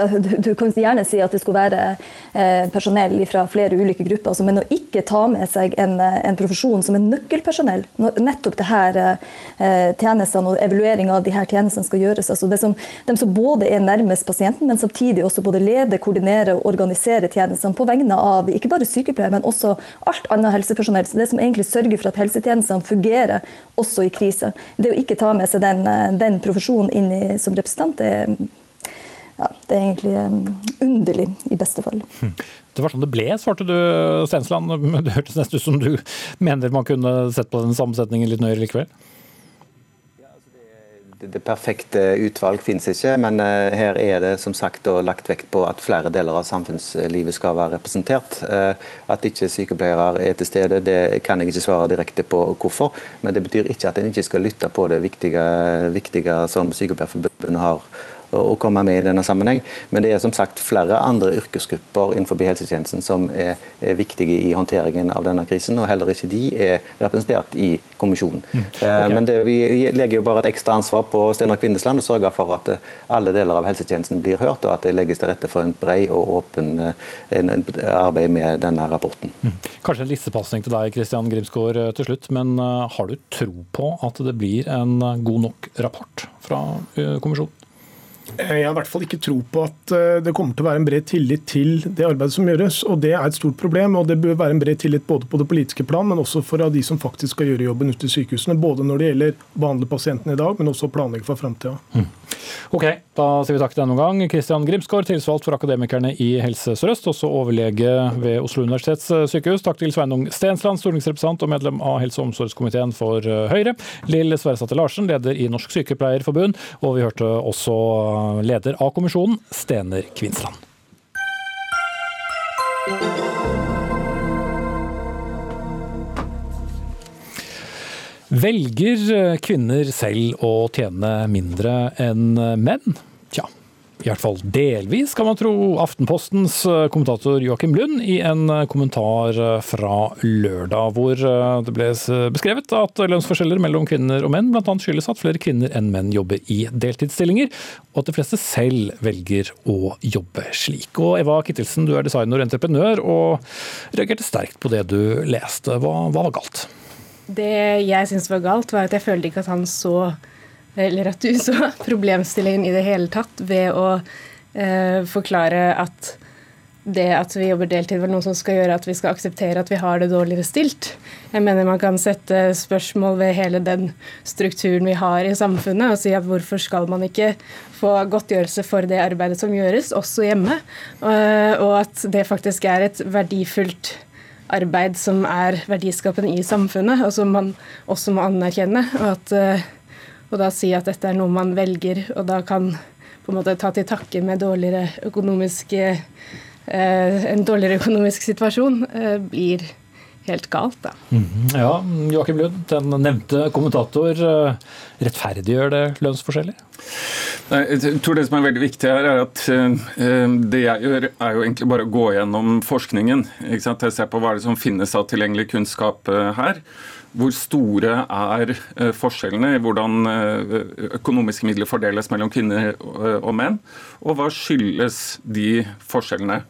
du, kan gjerne si at det skulle være eh, personell fra flere ulike grupper. Altså, men å ikke ta med seg en, en profesjon som er nøkkelpersonell, nettopp det her eh, tjenestene og evaluering av de her tjenestene skal gjøres. Altså, det som, de som både er nærmest pasienten, men samtidig også både leder, koordinerer og organiserer tjenestene på vegne av ikke bare sykepleiere, men også alt annet helsepersonell. Så det som egentlig sørger for at helsetjenestene fungerer også i krise. Det å ikke ta med seg den, den profesjonen inn i, som representant det, ja, det er egentlig um, underlig, i beste fall. Det var sånn det ble, svarte du Stensland. Det hørtes nesten ut som du mener man kunne sett på den sammensetningen litt nøyere likevel? Det perfekte utvalg finnes ikke, men eh, her er det som sagt lagt vekt på at flere deler av samfunnslivet skal være representert. Eh, at ikke sykepleiere er til stede, det kan jeg ikke svare direkte på hvorfor. Men det betyr ikke at en ikke skal lytte på det viktige, viktige som Sykepleierforbundet har å komme med i denne sammenheng. Men det er som sagt flere andre yrkesgrupper innenfor helsetjenesten som er, er viktige i håndteringen av denne krisen, og heller ikke de er representert i kommisjonen. Mm. Eh, okay. Men det, vi legger jo bare et ekstra ansvar på Steinar Kvindesland og sørger for at eh, alle deler av helsetjenesten blir hørt, og at det legges til rette for en brei og åpen eh, en, en arbeid med denne rapporten. Mm. Kanskje en lissepasning til deg Kristian Grimsgaard til slutt, men har du tro på at det blir en god nok rapport fra kommisjonen? Eh, jeg har i hvert fall ikke tro på at eh, det kommer til å være en bred tillit til det arbeidet som gjøres. og Det er et stort problem. og Det bør være en bred tillit både på det politiske plan, men også for de som faktisk skal gjøre jobben ute i sykehusene. Både når det gjelder å behandle pasientene i dag, men også planlegge for framtida. Mm. Ok, da sier vi takk til denne omgang. Kristian Grimsgaard, tilsvalgt for Akademikerne i Helse Sør-Øst, også overlege ved Oslo universitetssykehus. Takk til Sveinung Stensland, stortingsrepresentant og medlem av helse- og omsorgskomiteen for eh, Høyre. Lill Sverresdatter Larsen, leder i Norsk Sykepleierforbund. Og vi hørte også leder av kommisjonen, Stener Kvinsland. Velger kvinner selv å tjene mindre enn menn? I hvert fall delvis, kan man tro Aftenpostens eh, kommentator Joakim Lund i en eh, kommentar eh, fra lørdag, hvor det ble beskrevet at lønnsforskjeller mellom kvinner og menn bl.a. skyldes at flere kvinner enn menn jobber i deltidsstillinger, og at de fleste selv velger å jobbe slik. Og Eva Kittelsen, du er designer og entreprenør, og reagerte sterkt på det du leste. Hva, hva var galt? Det jeg syntes var galt, var at jeg følte ikke at han så eller at du så problemstillingen i det hele tatt ved å eh, forklare at det at vi jobber deltid, var noe som skal gjøre at vi skal akseptere at vi har det dårligere stilt. Jeg mener man kan sette spørsmål ved hele den strukturen vi har i samfunnet, og si at hvorfor skal man ikke få godtgjørelse for det arbeidet som gjøres, også hjemme, eh, og at det faktisk er et verdifullt arbeid som er verdiskapende i samfunnet, og som man også må anerkjenne. og at eh, og da si at dette er noe man velger, og da kan på en måte ta til takke med dårligere økonomisk, eh, en dårligere økonomisk situasjon, eh, blir helt galt. Da. Mm, ja, Joakim Lund, den nevnte kommentator. Rettferdiggjør det lønnsforskjeller? Jeg tror det som er veldig viktig her, er at det jeg gjør, er jo egentlig bare å gå gjennom forskningen. Jeg ser på hva det som finnes av tilgjengelig kunnskap her. Hvor store er forskjellene i hvordan økonomiske midler fordeles mellom kvinner og menn? Og hva skyldes de forskjellene?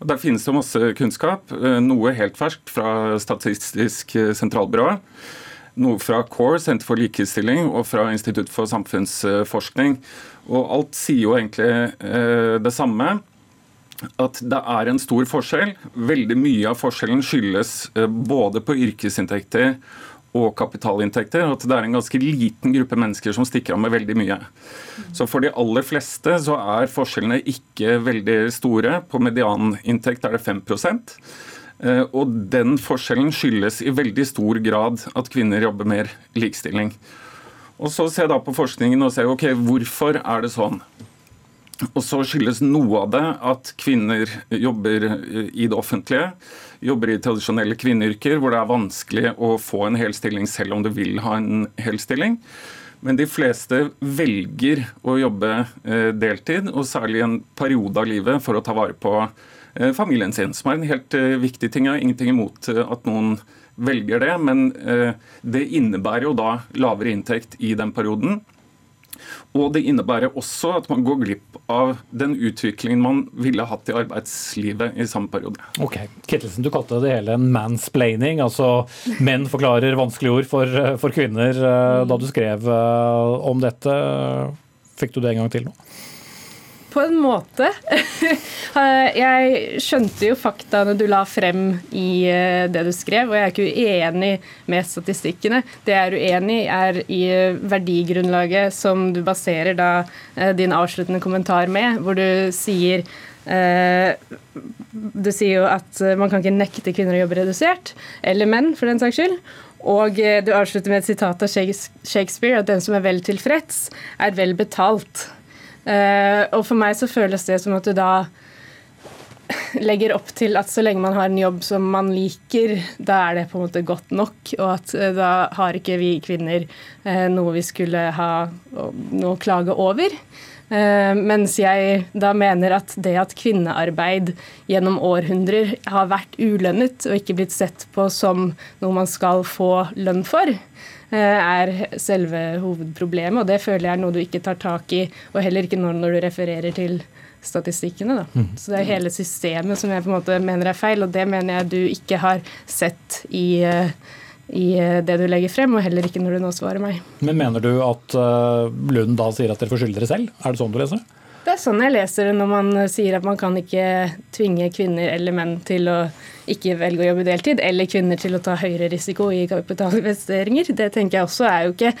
Og Der finnes det masse kunnskap. Eh, noe helt ferskt fra Statistisk sentralbyrå. Noe fra CORE, Senter for likestilling, og fra Institutt for samfunnsforskning. Og alt sier jo egentlig eh, det samme. At det er en stor forskjell. Veldig mye av forskjellen skyldes eh, både på yrkesinntekter og kapitalinntekter. At det er en ganske liten gruppe mennesker som stikker av med veldig mye. Så for de aller fleste så er forskjellene ikke veldig store. På medianinntekt er det 5 eh, og den forskjellen skyldes i veldig stor grad at kvinner jobber mer likestilling. Og Så ser jeg da på forskningen og ser ok, hvorfor er det sånn. Og så skyldes noe av det at kvinner jobber i det offentlige. Jobber i tradisjonelle kvinneyrker hvor det er vanskelig å få en hel stilling selv om du vil ha en hel stilling. Men de fleste velger å jobbe eh, deltid, og særlig en periode av livet for å ta vare på eh, familien sin. Som er en helt eh, viktig ting. Jeg har ingenting imot at noen velger det, men det innebærer jo da lavere inntekt i den perioden. Og det innebærer også at man går glipp av den utviklingen man ville hatt i arbeidslivet i samme periode. Ok, Kittelsen, du kalte det hele en mansplaining, altså menn forklarer vanskelige ord for, for kvinner. Eh, da du skrev eh, om dette, fikk du det en gang til nå? På en måte. jeg skjønte jo faktaene du la frem i eh, det du skrev, og jeg er ikke uenig med statistikkene. Det jeg er uenig er i eh, verdigrunnlaget som du baserer da eh, din avsluttende kommentar med, hvor du sier du sier jo at man kan ikke nekte kvinner å jobbe redusert, eller menn for den saks skyld. Og du avslutter med et sitat av Shakespeare at den som er vel tilfreds, er vel betalt. Uh, og for meg så føles det som at du da legger opp til at så lenge man har en jobb som man liker, da er det på en måte godt nok. Og at uh, da har ikke vi kvinner uh, noe vi skulle ha noe å klage over. mens jeg da mener at det at kvinnearbeid gjennom århundrer har vært ulønnet og ikke blitt sett på som noe man skal få lønn for, Eh, er selve hovedproblemet. Og det føler jeg er noe du ikke tar tak i, og heller ikke når, når du refererer til statistikkene. Da. Mm. Så det er hele systemet som jeg på en måte mener er feil, og det mener jeg du ikke har sett i, eh, i eh, det du legger frem, og heller ikke når du nå svarer meg. Men mener du at Lund da sier at dere får skylde dere selv? Er det sånn du leser det? Det er sånn jeg leser det når man sier at man kan ikke tvinge kvinner eller menn til å ikke velger å jobbe deltid, eller kvinner til å ta høyere risiko i kapitalinvesteringer. Det tenker jeg også er jo ikke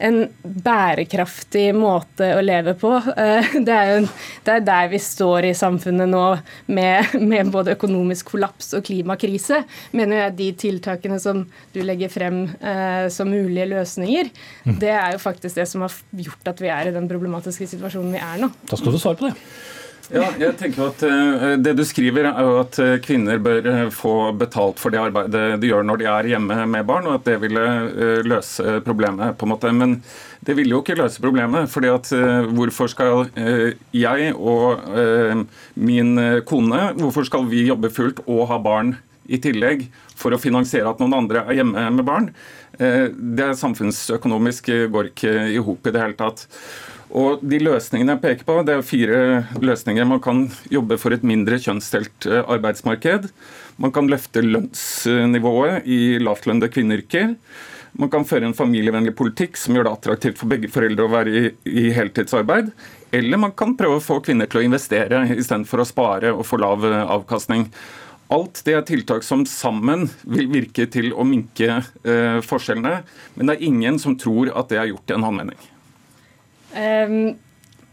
en bærekraftig måte å leve på. Eh, det er jo det er der vi står i samfunnet nå med, med både økonomisk kollaps og klimakrise. Mener jeg de tiltakene som du legger frem eh, som mulige løsninger, mm. det er jo faktisk det som har gjort at vi er i den problematiske situasjonen vi er nå. Da skal du svare på det. Ja, jeg tenker at uh, Det du skriver, er at uh, kvinner bør uh, få betalt for det arbeidet de gjør når de er hjemme med barn, og at det ville løse problemet. på en måte. Men det ville jo ikke løse problemet. fordi at Hvorfor skal jeg og min kone hvorfor skal vi jobbe fullt og ha barn i tillegg for å finansiere at noen andre er hjemme med barn? Det samfunnsøkonomisk går ikke i hop i det hele tatt. Og de løsningene jeg peker på, det er fire løsninger. Man kan jobbe for et mindre kjønnsdelt eh, arbeidsmarked. Man kan løfte lønnsnivået i lavtlønnede kvinneyrker. Man kan føre en familievennlig politikk som gjør det attraktivt for begge foreldre å være i, i heltidsarbeid. Eller man kan prøve å få kvinner til å investere istedenfor å spare og få lav eh, avkastning. Alt det er tiltak som sammen vil virke til å minke eh, forskjellene, men det er ingen som tror at det er gjort i en håndvending. Um,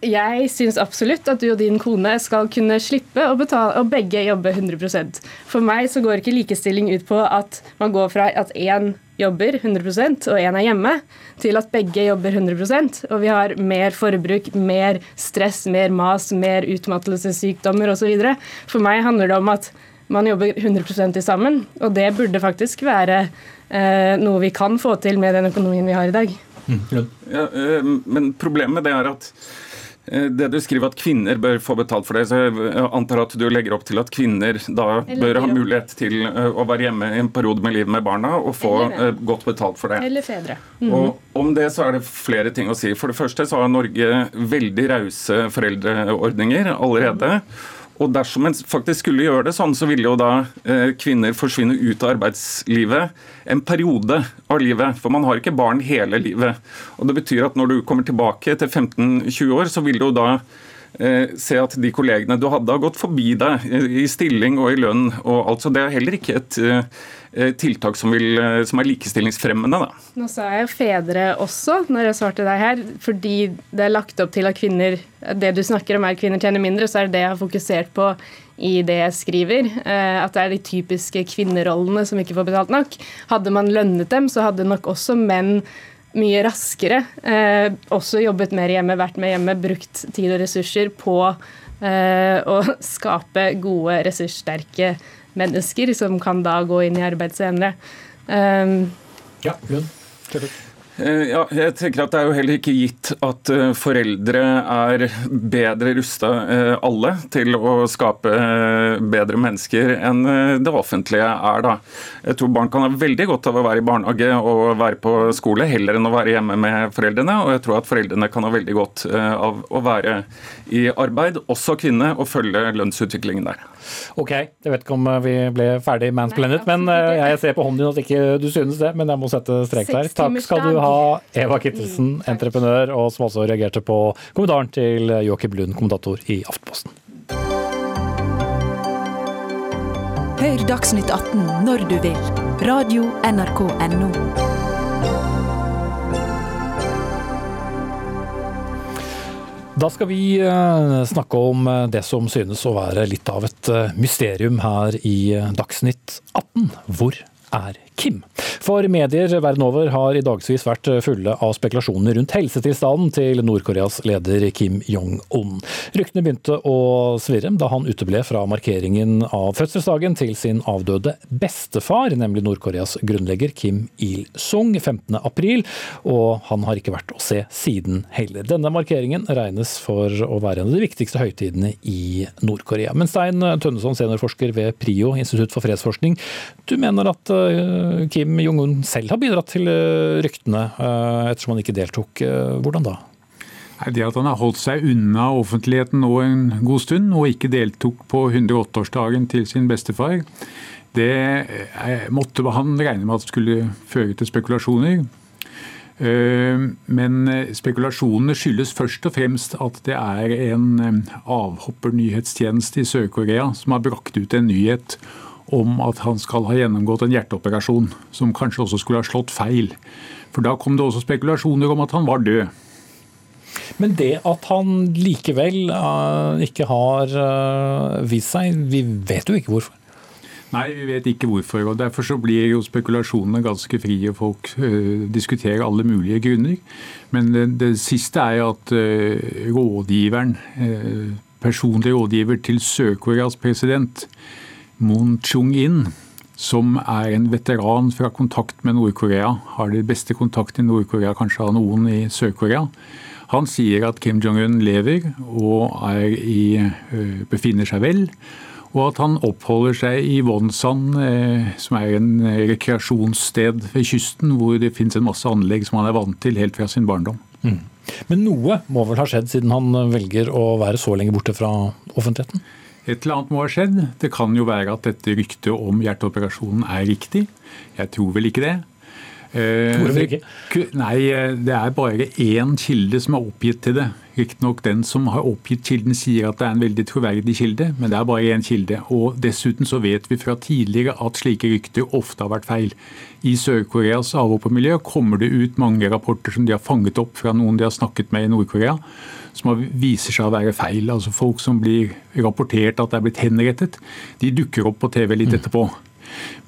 jeg syns absolutt at du og din kone skal kunne slippe å betale og begge jobbe 100% For meg så går ikke likestilling ut på at man går fra at én jobber 100% og én er hjemme, til at begge jobber 100% og vi har mer forbruk, mer stress, mer mas, mer utmattelsessykdommer osv. For meg handler det om at man jobber 100% sammen. Og det burde faktisk være eh, noe vi kan få til med den økonomien vi har i dag. Mm. Ja, eh, men problemet det er at eh, det du skriver at kvinner bør få betalt for det, så jeg antar at du legger opp til at kvinner da bør ha mulighet til eh, å være hjemme i en periode med livet med barna og få godt betalt for det. Eller fedre. Mm. Og om det så er det flere ting å si. For det første så har Norge veldig rause foreldreordninger allerede. Og dersom en faktisk skulle gjøre det sånn, så ville jo da eh, kvinner forsvinne ut av arbeidslivet en periode av livet. For man har ikke barn hele livet. Og det betyr at når du kommer tilbake til 15-20 år, så vil du da eh, se at de kollegene du hadde, har gått forbi deg i stilling og i lønn og alt. Så det er heller ikke et Eh, tiltak som, vil, eh, som, er likestillingsfremmende. Da. Nå sa jeg fedre også når jeg svarte deg her, fordi det er lagt opp til at kvinner Det du snakker om er kvinner tjener mindre, så er det det jeg har fokusert på i det jeg skriver. Eh, at det er de typiske kvinnerollene som ikke får betalt nok. Hadde man lønnet dem, så hadde nok også menn mye raskere eh, også jobbet mer hjemme, vært med hjemme, brukt tid og ressurser på eh, å skape gode, ressurssterke mennesker som kan da gå inn i arbeidsevne. Um, ja, Lund. Eh, ja, jeg tenker at Det er jo heller ikke gitt at eh, foreldre er bedre rusta eh, alle til å skape bedre mennesker enn det offentlige er. da. Jeg tror barn kan ha veldig godt av å være i barnehage og være på skole, heller enn å være hjemme med foreldrene. Og jeg tror at foreldrene kan ha veldig godt av å være i arbeid, også kvinne, og følge lønnsutviklingen der. Ok, jeg vet ikke om vi ble ferdig mansplanet, men jeg ser på hånden din at ikke du synes det, men jeg må sette strek der. Takk skal du ha ha Eva Kittelsen, entreprenør, og som også reagerte på kommentaren til Joakim Lund, kommentator i Aftenposten. Hør Dagsnytt 18 når du vil. Radio NRK Radio.nrk.no. Da skal vi eh, snakke om eh, det som synes å være litt av et eh, mysterium her i Dagsnytt 18. Hvor er Kim. For medier verden over har i dagsvis vært fulle av spekulasjoner rundt helsetilstanden til Nord-Koreas leder Kim Jong-un. Ryktene begynte å svirre da han uteble fra markeringen av fødselsdagen til sin avdøde bestefar, nemlig Nord-Koreas grunnlegger Kim Il-sung 15.4, og han har ikke vært å se siden heller. Denne markeringen regnes for å være en av de viktigste høytidene i Nord-Korea. Men Stein Tønneson, seniorforsker ved PRIO, Institutt for fredsforskning, du mener at eh, Kim Jong-un selv har bidratt til eh, ryktene, eh, ettersom han ikke deltok. Eh, hvordan da? Det at han har holdt seg unna offentligheten nå en god stund, og ikke deltok på 108-årsdagen til sin bestefar, det måtte han regne med at skulle føre til spekulasjoner. Men spekulasjonene skyldes først og fremst at det er en avhoppernyhetstjeneste i Sør-Korea som har brakt ut en nyhet om at han skal ha gjennomgått en hjerteoperasjon, som kanskje også skulle ha slått feil. For da kom det også spekulasjoner om at han var død. Men det at han likevel uh, ikke har uh, vist seg, vi vet jo ikke hvorfor. Nei, vi vet ikke hvorfor. og Derfor så blir jo spekulasjonene ganske frie. Folk uh, diskuterer alle mulige grunner. Men det, det siste er jo at rådgiveren, personlig rådgiver til Sør-Koreas president, Moon Chung-in, som er en veteran fra kontakt med Nord-Korea, har det beste kontakt i Nord-Korea kanskje av noen i Sør-Korea. Han sier at Kim Jong-un lever og i, befinner seg vel. Og at han oppholder seg i Wonsan, som er en rekreasjonssted ved kysten, hvor det finnes en masse anlegg som han er vant til helt fra sin barndom. Mm. Men noe må vel ha skjedd siden han velger å være så lenge borte fra offentligheten? Et eller annet må ha skjedd. Det kan jo være at dette ryktet om hjerteoperasjonen er riktig. Jeg tror vel ikke det. Tror du ikke? Nei, eh, det er bare én kilde som er oppgitt til det. Riktignok den som har oppgitt kilden sier at det er en veldig troverdig kilde, men det er bare én kilde. Og Dessuten så vet vi fra tidligere at slike rykter ofte har vært feil. I Sør-Koreas avhoppermiljø kommer det ut mange rapporter som de har fanget opp fra noen de har snakket med i Nord-Korea, som viser seg å være feil. Altså Folk som blir rapportert at det er blitt henrettet, de dukker opp på TV litt mm. etterpå.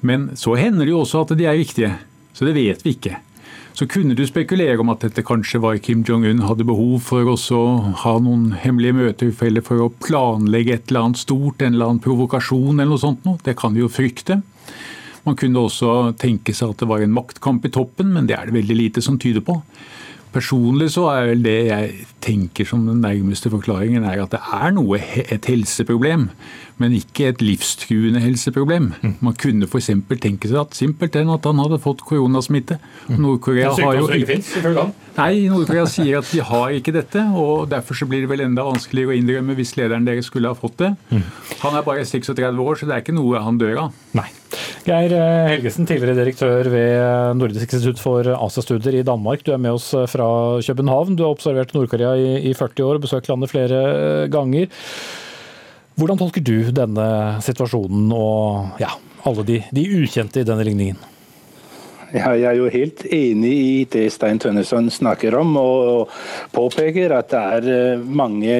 Men så hender det jo også at de er riktige. Så det vet vi ikke. Så kunne du spekulere om at dette kanskje var Kim Jong-un hadde behov for også å ha noen hemmelige møtefeller for å planlegge et eller annet stort, en eller annen provokasjon eller noe sånt noe. Det kan vi jo frykte. Man kunne også tenke seg at det var en maktkamp i toppen, men det er det veldig lite som tyder på. Personlig så er vel det jeg tenker som den nærmeste forklaringen, er at det er noe, et helseproblem, men ikke et livstruende helseproblem. Mm. Man kunne f.eks. tenke seg at simpelthen at han hadde fått koronasmitte. Mm. Nord-Korea har jo ikke Nei, Nord-Korea sier at de har ikke dette, og derfor så blir det vel enda vanskeligere å innrømme hvis lederen deres skulle ha fått det. Mm. Han er bare 36 år, så det er ikke noe han dør av. Nei. Geir eh, Helgesen, tidligere direktør ved Nordisk institutt for Asiastudier i Danmark. Du er med oss eh, fra København. Du har observert Nord-Korea i, i 40 år og besøkt landet flere eh, ganger. Hvordan tolker du denne situasjonen og ja, alle de, de ukjente i denne ligningen? Ja, jeg er jo helt enig i det Stein Tønneson snakker om, og påpeker at det er mange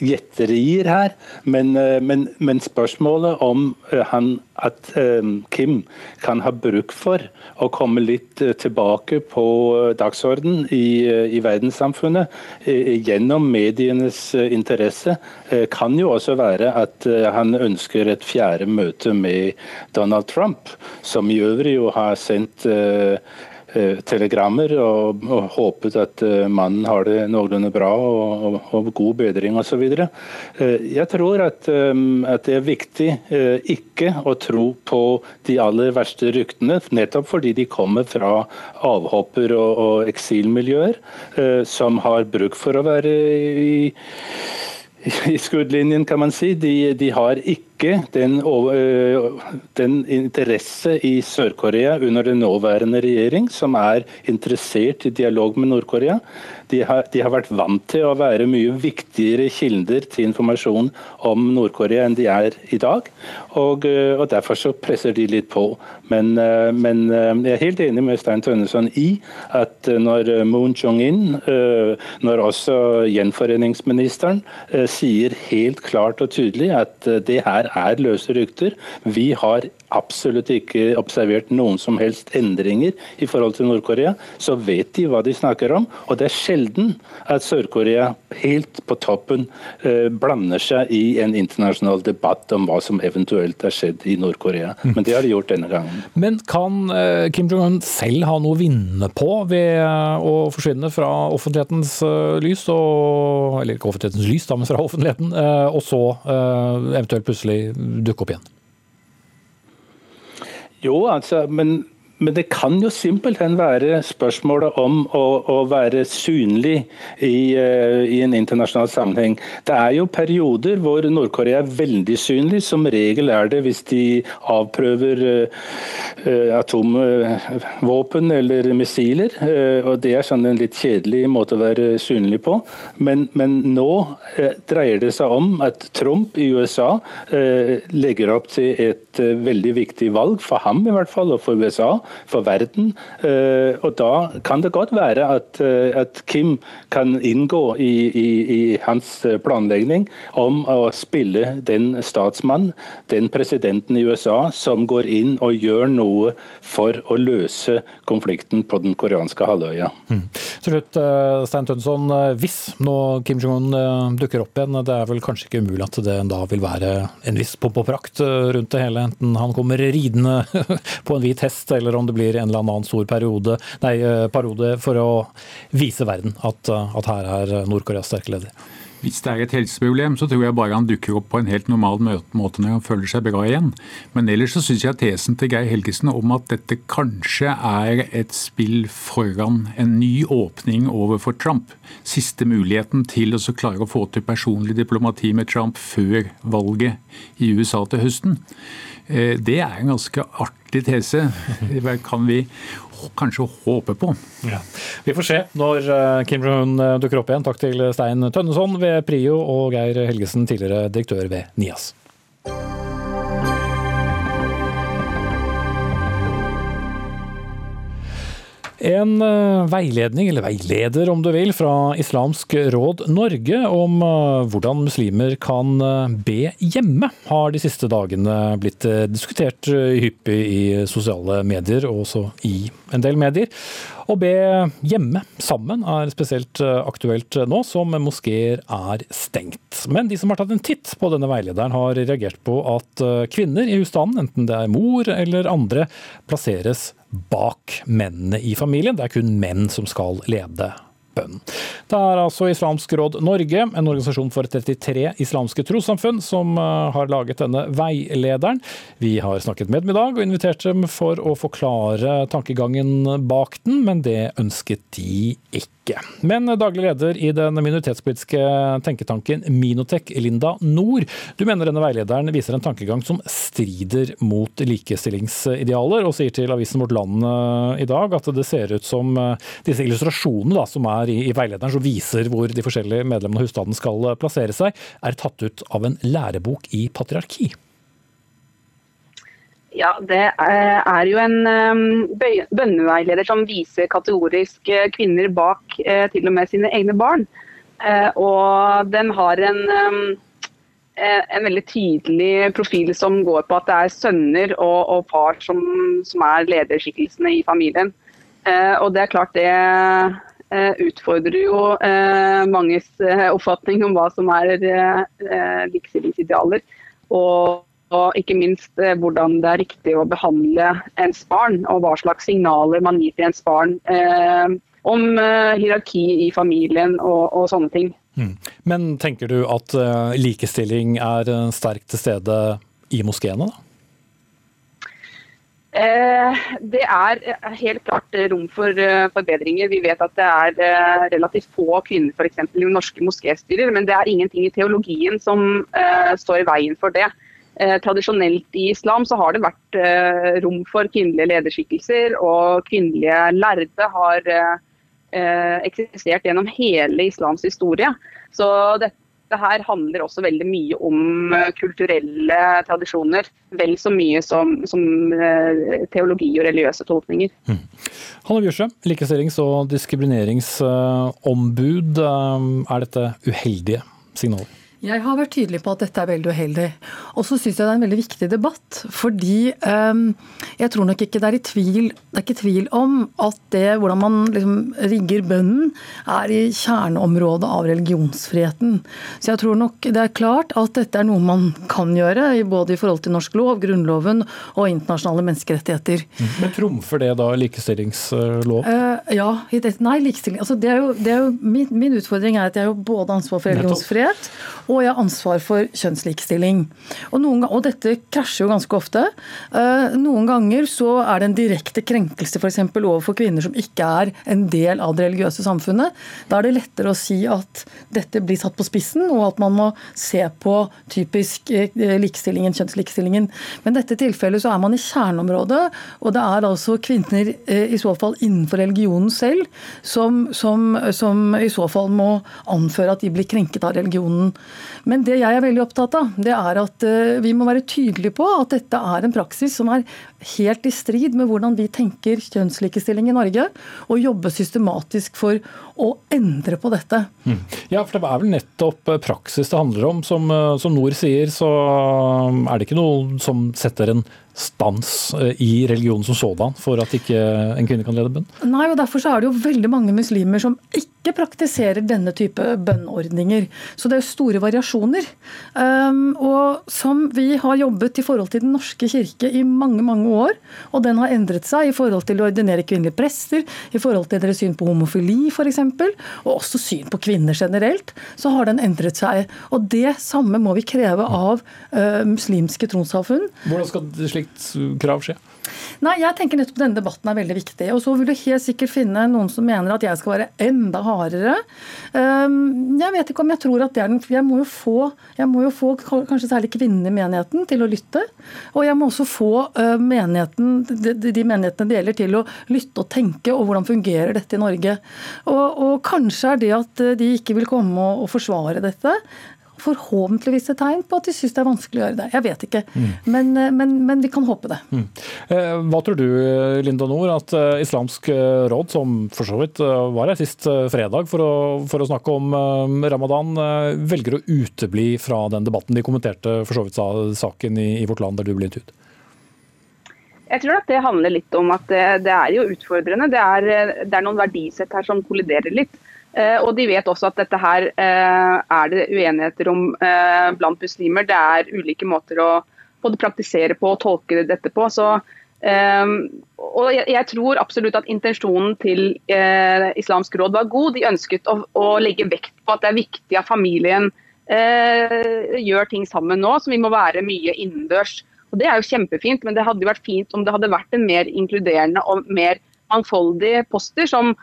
gjetterier her. Men, men, men spørsmålet om han at ehm, Kim kan ha bruk for å komme litt eh, tilbake på dagsordenen dagsorden i, eh, i verdenssamfunnet gjennom medienes interesse, kan jo også være at han ønsker et fjerde møte med Donald Trump, som i øvrig jo har sendt Eh, telegrammer og, og, håpet at uh, mannen har det noenlunde bra og, og, og god bedring osv. Uh, jeg tror at, at, det er viktig ikke å tro på de aller verste ryktene, nettopp fordi de kommer fra avhopper- og eksilmiljøer som har bruk for å være i i skuddlinjen, kan man si. De, de har ikke den, den, interesse i Sør-Korea under den nåværende regjering, som er interessert i dialog med Nord-Korea. De har, de har, vært vant til å være mye viktigere kilder til informasjon om Nord-Korea enn de er i dag. Og, og, Derfor så presser de litt på. Men, men jeg er helt enig med Stein Tønneson i at når Moon Jong-in, når også gjenforeningsministeren, sier helt klart og tydelig at det her er løse rykter, vi har absolutt ikke observert noen som helst endringer i forhold til Nord-Korea, så vet de hva de snakker om. Og det er sjelden at Sør-Korea helt på toppen eh, blander seg i en internasjonal debatt om hva som eventuelt har skjedd i Nord-Korea. Mm. Men det har de gjort denne gangen. Men kan eh, Kim Jong-un selv ha noe å vinne på ved eh, å forsvinne fra offentlighetens eh, lys, og, eller ikke offentlighetens lys, da, men fra offentligheten, eh, og så eh, eventuelt plutselig dukke opp igjen? Jo, altså, men men det kan jo simpelthen være spørsmålet om å, å være synlig i, uh, i, en internasjonal sammenheng. Det er jo perioder hvor Nord-Korea er veldig synlig. Som regel er det hvis de avprøver uh, atomvåpen eller missiler. Uh, og Det er sånn en litt kjedelig måte å være synlig på. Men, men nå dreier det seg om at Trump i USA legger opp til et veldig viktig valg, for ham i hvert fall, og for USA for verden. Eh, og da kan det godt være at, eh, at Kim kan inngå i, i, i, hans planlegging om å spille den statsmann, den presidenten i USA, som går inn og gjør noe for å løse konflikten på den koreanske halvøya. Mm. Slutt, eh, Stein Tønsson. Hvis nå Kim Jong-un dukker opp igjen, det er vel kanskje ikke umulig at det da vil være en viss pomp og prakt rundt det hele, enten han kommer ridende på en hvit hest eller om det blir en eller annen stor periode, nei, periode for å vise verden at, eh, at her er Nord-Koreas sterke leder? Hvis det er et helseproblem, så tror jeg bare han dukker opp på en helt normal måte når han føler seg bra igjen. Men ellers så syns jeg tesen til Geir Helgesen om at dette kanskje er et spill foran en ny åpning overfor Trump, siste muligheten til å klare å få til personlig diplomati med Trump før valget i USA til høsten, Eh, det er en ganske artig tese. Det kan vi kanskje håpe på. Ja. Vi får se når eh, Kim Jong-un eh, dukker opp igjen. Takk til Stein Tønneson ved Prio og Geir Helgesen, tidligere direktør ved NIAS. En eh, veiledning, eller veileder om du vil, fra Islamsk råd Norge om eh, hvordan muslimer kan eh, be hjemme, har de siste dagene blitt diskutert hyppig i sosiale medier, og også i en del medier. Å be hjemme sammen er spesielt aktuelt nå som moskeer er stengt. Men de som har tatt en titt på denne veilederen har reagert på at kvinner i husstanden, enten det er mor eller andre, plasseres bak mennene i familien. Det er kun menn som skal lede bønn. Det er altså Islamsk råd Norge, en organisasjon for 33 islamske trossamfunn, som eh, har laget denne veilederen. Vi har snakket med dem i dag og invitert dem for å forklare tankegangen bak den, men det ønsket de ikke. Men daglig leder i den minoritetspolitiske tenketanken Minotek, Linda Nord, du mener denne veilederen viser en tankegang som strider mot likestillingsidealer, og sier til avisen Vårt Land eh, i dag at det ser ut som eh, disse illustrasjonene da, som er i, i veilederen som viser hvor de forskjellige medlemmene av husstanden skal eh, plassere seg, er tatt ut av en lærebok i patriarki. Ja, det er jo en ehm, bønneveileder som viser kategorisk eh, kvinner bak eh, til og med sine egne barn. Og den har en, ehm, en veldig tydelig profil som går på at det er sønner og, og far som, som er lederskikkelsene i familien. Og det er klart det Eh, utfordrer jo eh, manges eh, oppfatning om hva som er likestillingsidealer. Og, og ikke minst hvordan det er riktig å behandle ens barn, og hva slags signaler man gir til ens barn om hierarki i familien og, og sånne ting. Mm. Men tenker du at likestilling er sterkt til stede i moskeene? da? Eh, det er eh, helt klart rom for eh, forbedringer. Vi vet at det er relativt få kvinner for eksempel, i norske moskéstyrer, men det er ingenting i teologien som står i veien for det. Tradisjonelt i islam så har det vært rom for kvinnelige lederskikkelser, og kvinnelige lærde har eksistert gjennom hele islams historie. Så dette det her handler også veldig mye om eh, kulturelle tradisjoner. Vel så mye som, som eh, teologi og religiøse tolkninger. Mm. Hanne Bjørsø, likestillings- og diskrimineringsombud. Eh, er dette uheldige signaler? Jeg har vært tydelig på at dette er veldig uheldig. Og så syns jeg det er en veldig viktig debatt. Fordi um, jeg tror nok ikke det er i tvil Det er ikke tvil om at det hvordan man liksom rigger bønnen, er i kjerneområdet av religionsfriheten. Så jeg tror nok det er klart at dette er noe man kan gjøre, både i forhold til norsk lov, Grunnloven og internasjonale menneskerettigheter. Men trumfer det da likestillingslov? Uh, ja. Nei, likestilling altså det er jo, det er jo min, min, utfordring er at jeg har både ansvar for religionsfrihet og jeg har ansvar for kjønnslikestilling. Og, noen, og dette krasjer jo ganske ofte. Eh, noen ganger så er det en direkte krenkelse f.eks. overfor kvinner som ikke er en del av det religiøse samfunnet. Da er det lettere å si at dette blir satt på spissen, og at man må se på typisk eh, likestillingen, kjønnslikestillingen. Men i dette tilfellet så er man i kjerneområdet, og det er altså kvinner eh, i så fall innenfor religionen selv som, som, som i så fall må anføre at de blir krenket av religionen. Men det jeg er veldig opptatt av, det er at eh, vi må være tydelige på at dette er en praksis som er helt i strid med hvordan vi tenker kjønnslikestilling i Norge, og jobbe systematisk for å endre på dette. Mm. Ja, for det er vel nettopp eh, praksis det handler om. Som, eh, som Nord sier, så er det ikke noe som setter en stans i religionen som sådan for at ikke en kvinne kan lede bønn? Nei, og derfor så er det jo veldig mange muslimer som ikke praktiserer denne type bønnordninger. Så det er store variasjoner. Um, og som vi har jobbet i forhold til Den norske kirke i mange mange år, og den har endret seg i forhold til å ordinere kvinnelige prester, i forhold til deres syn på homofili f.eks., og også syn på kvinner generelt, så har den endret seg. Og det samme må vi kreve av uh, muslimske trossamfunn. Hvordan skal slikt krav skje? Nei, jeg tenker nettopp denne debatten er veldig viktig. Og så vil du helt sikkert finne noen som mener at jeg skal være enda hardere. Ehm, jeg vet ikke om jeg tror at det er den Jeg må jo få, må jo få kanskje særlig kvinnene i menigheten til å lytte. Og jeg må også få eh, menigheten, de menighetene det gjelder, til å lytte og tenke, og hvordan fungerer dette i Norge. Og, og kanskje er det at eh, de ikke vil komme og forsvare dette, forhåpentligvis et tegn på at de syns det er vanskelig å gjøre det. Jeg vet ikke, mm. men, eh, men, men, vi kan håpe det. Mm. Eh, hva tror du, Linda Nord, at eh, Islamsk råd, som for så vidt var her sist fredag for å, for å snakke om ramadan, velger å utebli fra den debatten? De kommenterte for så vidt saken i, i Vårt Land, der du ble intervjuet. Jeg tror at det handler litt om at det, det er jo utfordrende. Det er, det er, noen verdisett her som kolliderer litt. Eh, og de vet også at dette her eh, er det uenigheter om eh, blant muslimer. Det er ulike måter å både praktisere på og tolke dette på. Så, og jeg, tror absolutt at intensjonen til Islamsk råd var god. De ønsket å, å, legge vekt på at det er viktig at familien gjør ting sammen nå, så vi må være mye innendørs. Og Det er jo kjempefint, men det hadde vært fint om det hadde vært en mer inkluderende og mer mangfoldig poster, som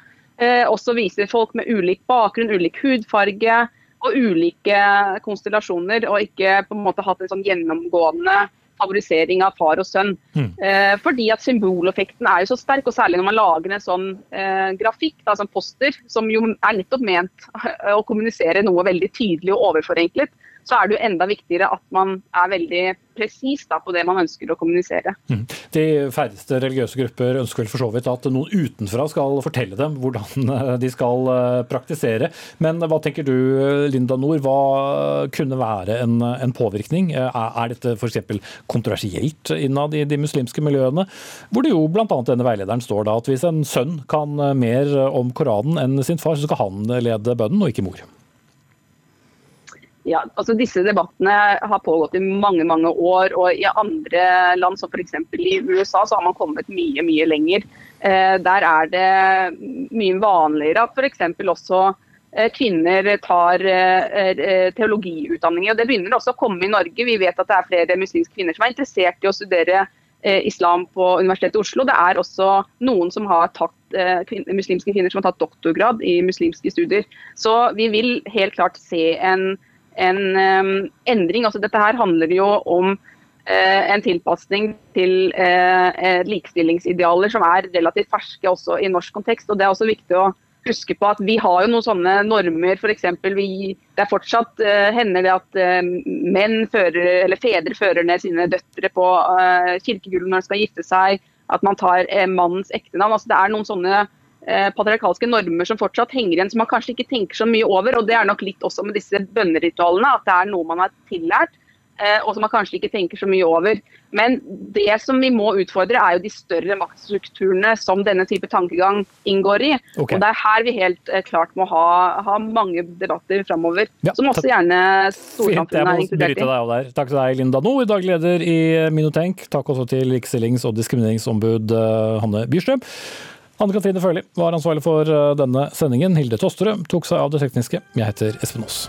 også viser folk med ulik bakgrunn, ulik hudfarge og ulike konstellasjoner, og ikke på en måte hatt en sånn gjennomgående favorisering av far og sønn. Mm. Eh, fordi at Symboleffekten er jo så sterk, og særlig når man lager en sånn eh, grafikk, da, sånn poster, som jo er nettopp ment å kommunisere noe veldig tydelig og overforenklet, så er det jo enda viktigere at man er veldig presis på det man ønsker å kommunisere. Mm. De færreste religiøse grupper ønsker vel for så vidt at noen utenfra skal fortelle dem hvordan eh, de skal eh, praktisere. Men hva tenker du Linda Nord, hva kunne være en, en påvirkning? Er, er dette f.eks. kontroversielt innad i de muslimske miljøene? Hvor det jo bl.a. denne veilederen står da at hvis en sønn kan mer om Koranen enn sin far, så skal han lede bønnen og ikke mor. Ja, altså Disse debattene har pågått i mange mange år. og I andre land, som f.eks. i USA, så har man kommet mye mye lenger. Eh, der er det mye vanligere at f.eks. også eh, kvinner tar eh, teologiutdanning. og Det begynner også å komme i Norge. Vi vet at det er flere muslimske kvinner som er interessert i å studere eh, islam på Universitetet i Oslo. Det er også noen som har tatt kvinner, muslimske kvinner som har tatt doktorgrad i muslimske studier. Så vi vil helt klart se en en endring. Altså, dette her handler jo om uh, en tilpasning til uh, likestillingsidealer som er relativt ferske også i norsk kontekst. og Det er også viktig å huske på at vi har jo noen sånne normer. For eksempel, vi, det er fortsatt uh, hender det at menn fører, eller fedre fører ned sine døtre på kirkegulvet når de skal gifte seg. At man tar mannens ektenavn. Altså, det er noen sånne Eh, patriarkalske normer som fortsatt henger igjen, som man kanskje ikke tenker så mye over. og Det er nok litt også med disse bønneritualene, at det er noe man har tillært. Eh, og som man kanskje ikke tenker så mye over. Men det som vi må utfordre, er jo de større maktstrukturene som denne type tankegang inngår i. Okay. Og Det er her vi helt eh, klart må ha, ha mange debatter framover. Ja, som også gjerne storsamfunnet er inkludert i. Takk til deg, Linda Noe, daglig leder i Minotenk. Takk også til likestillings- og diskrimineringsombud Hanne Byrstrøm. Anne Katrine Førli var ansvarlig for eh, denne sendingen. Hilde Tosterud tok seg av det tekniske. Jeg heter Espen Aas.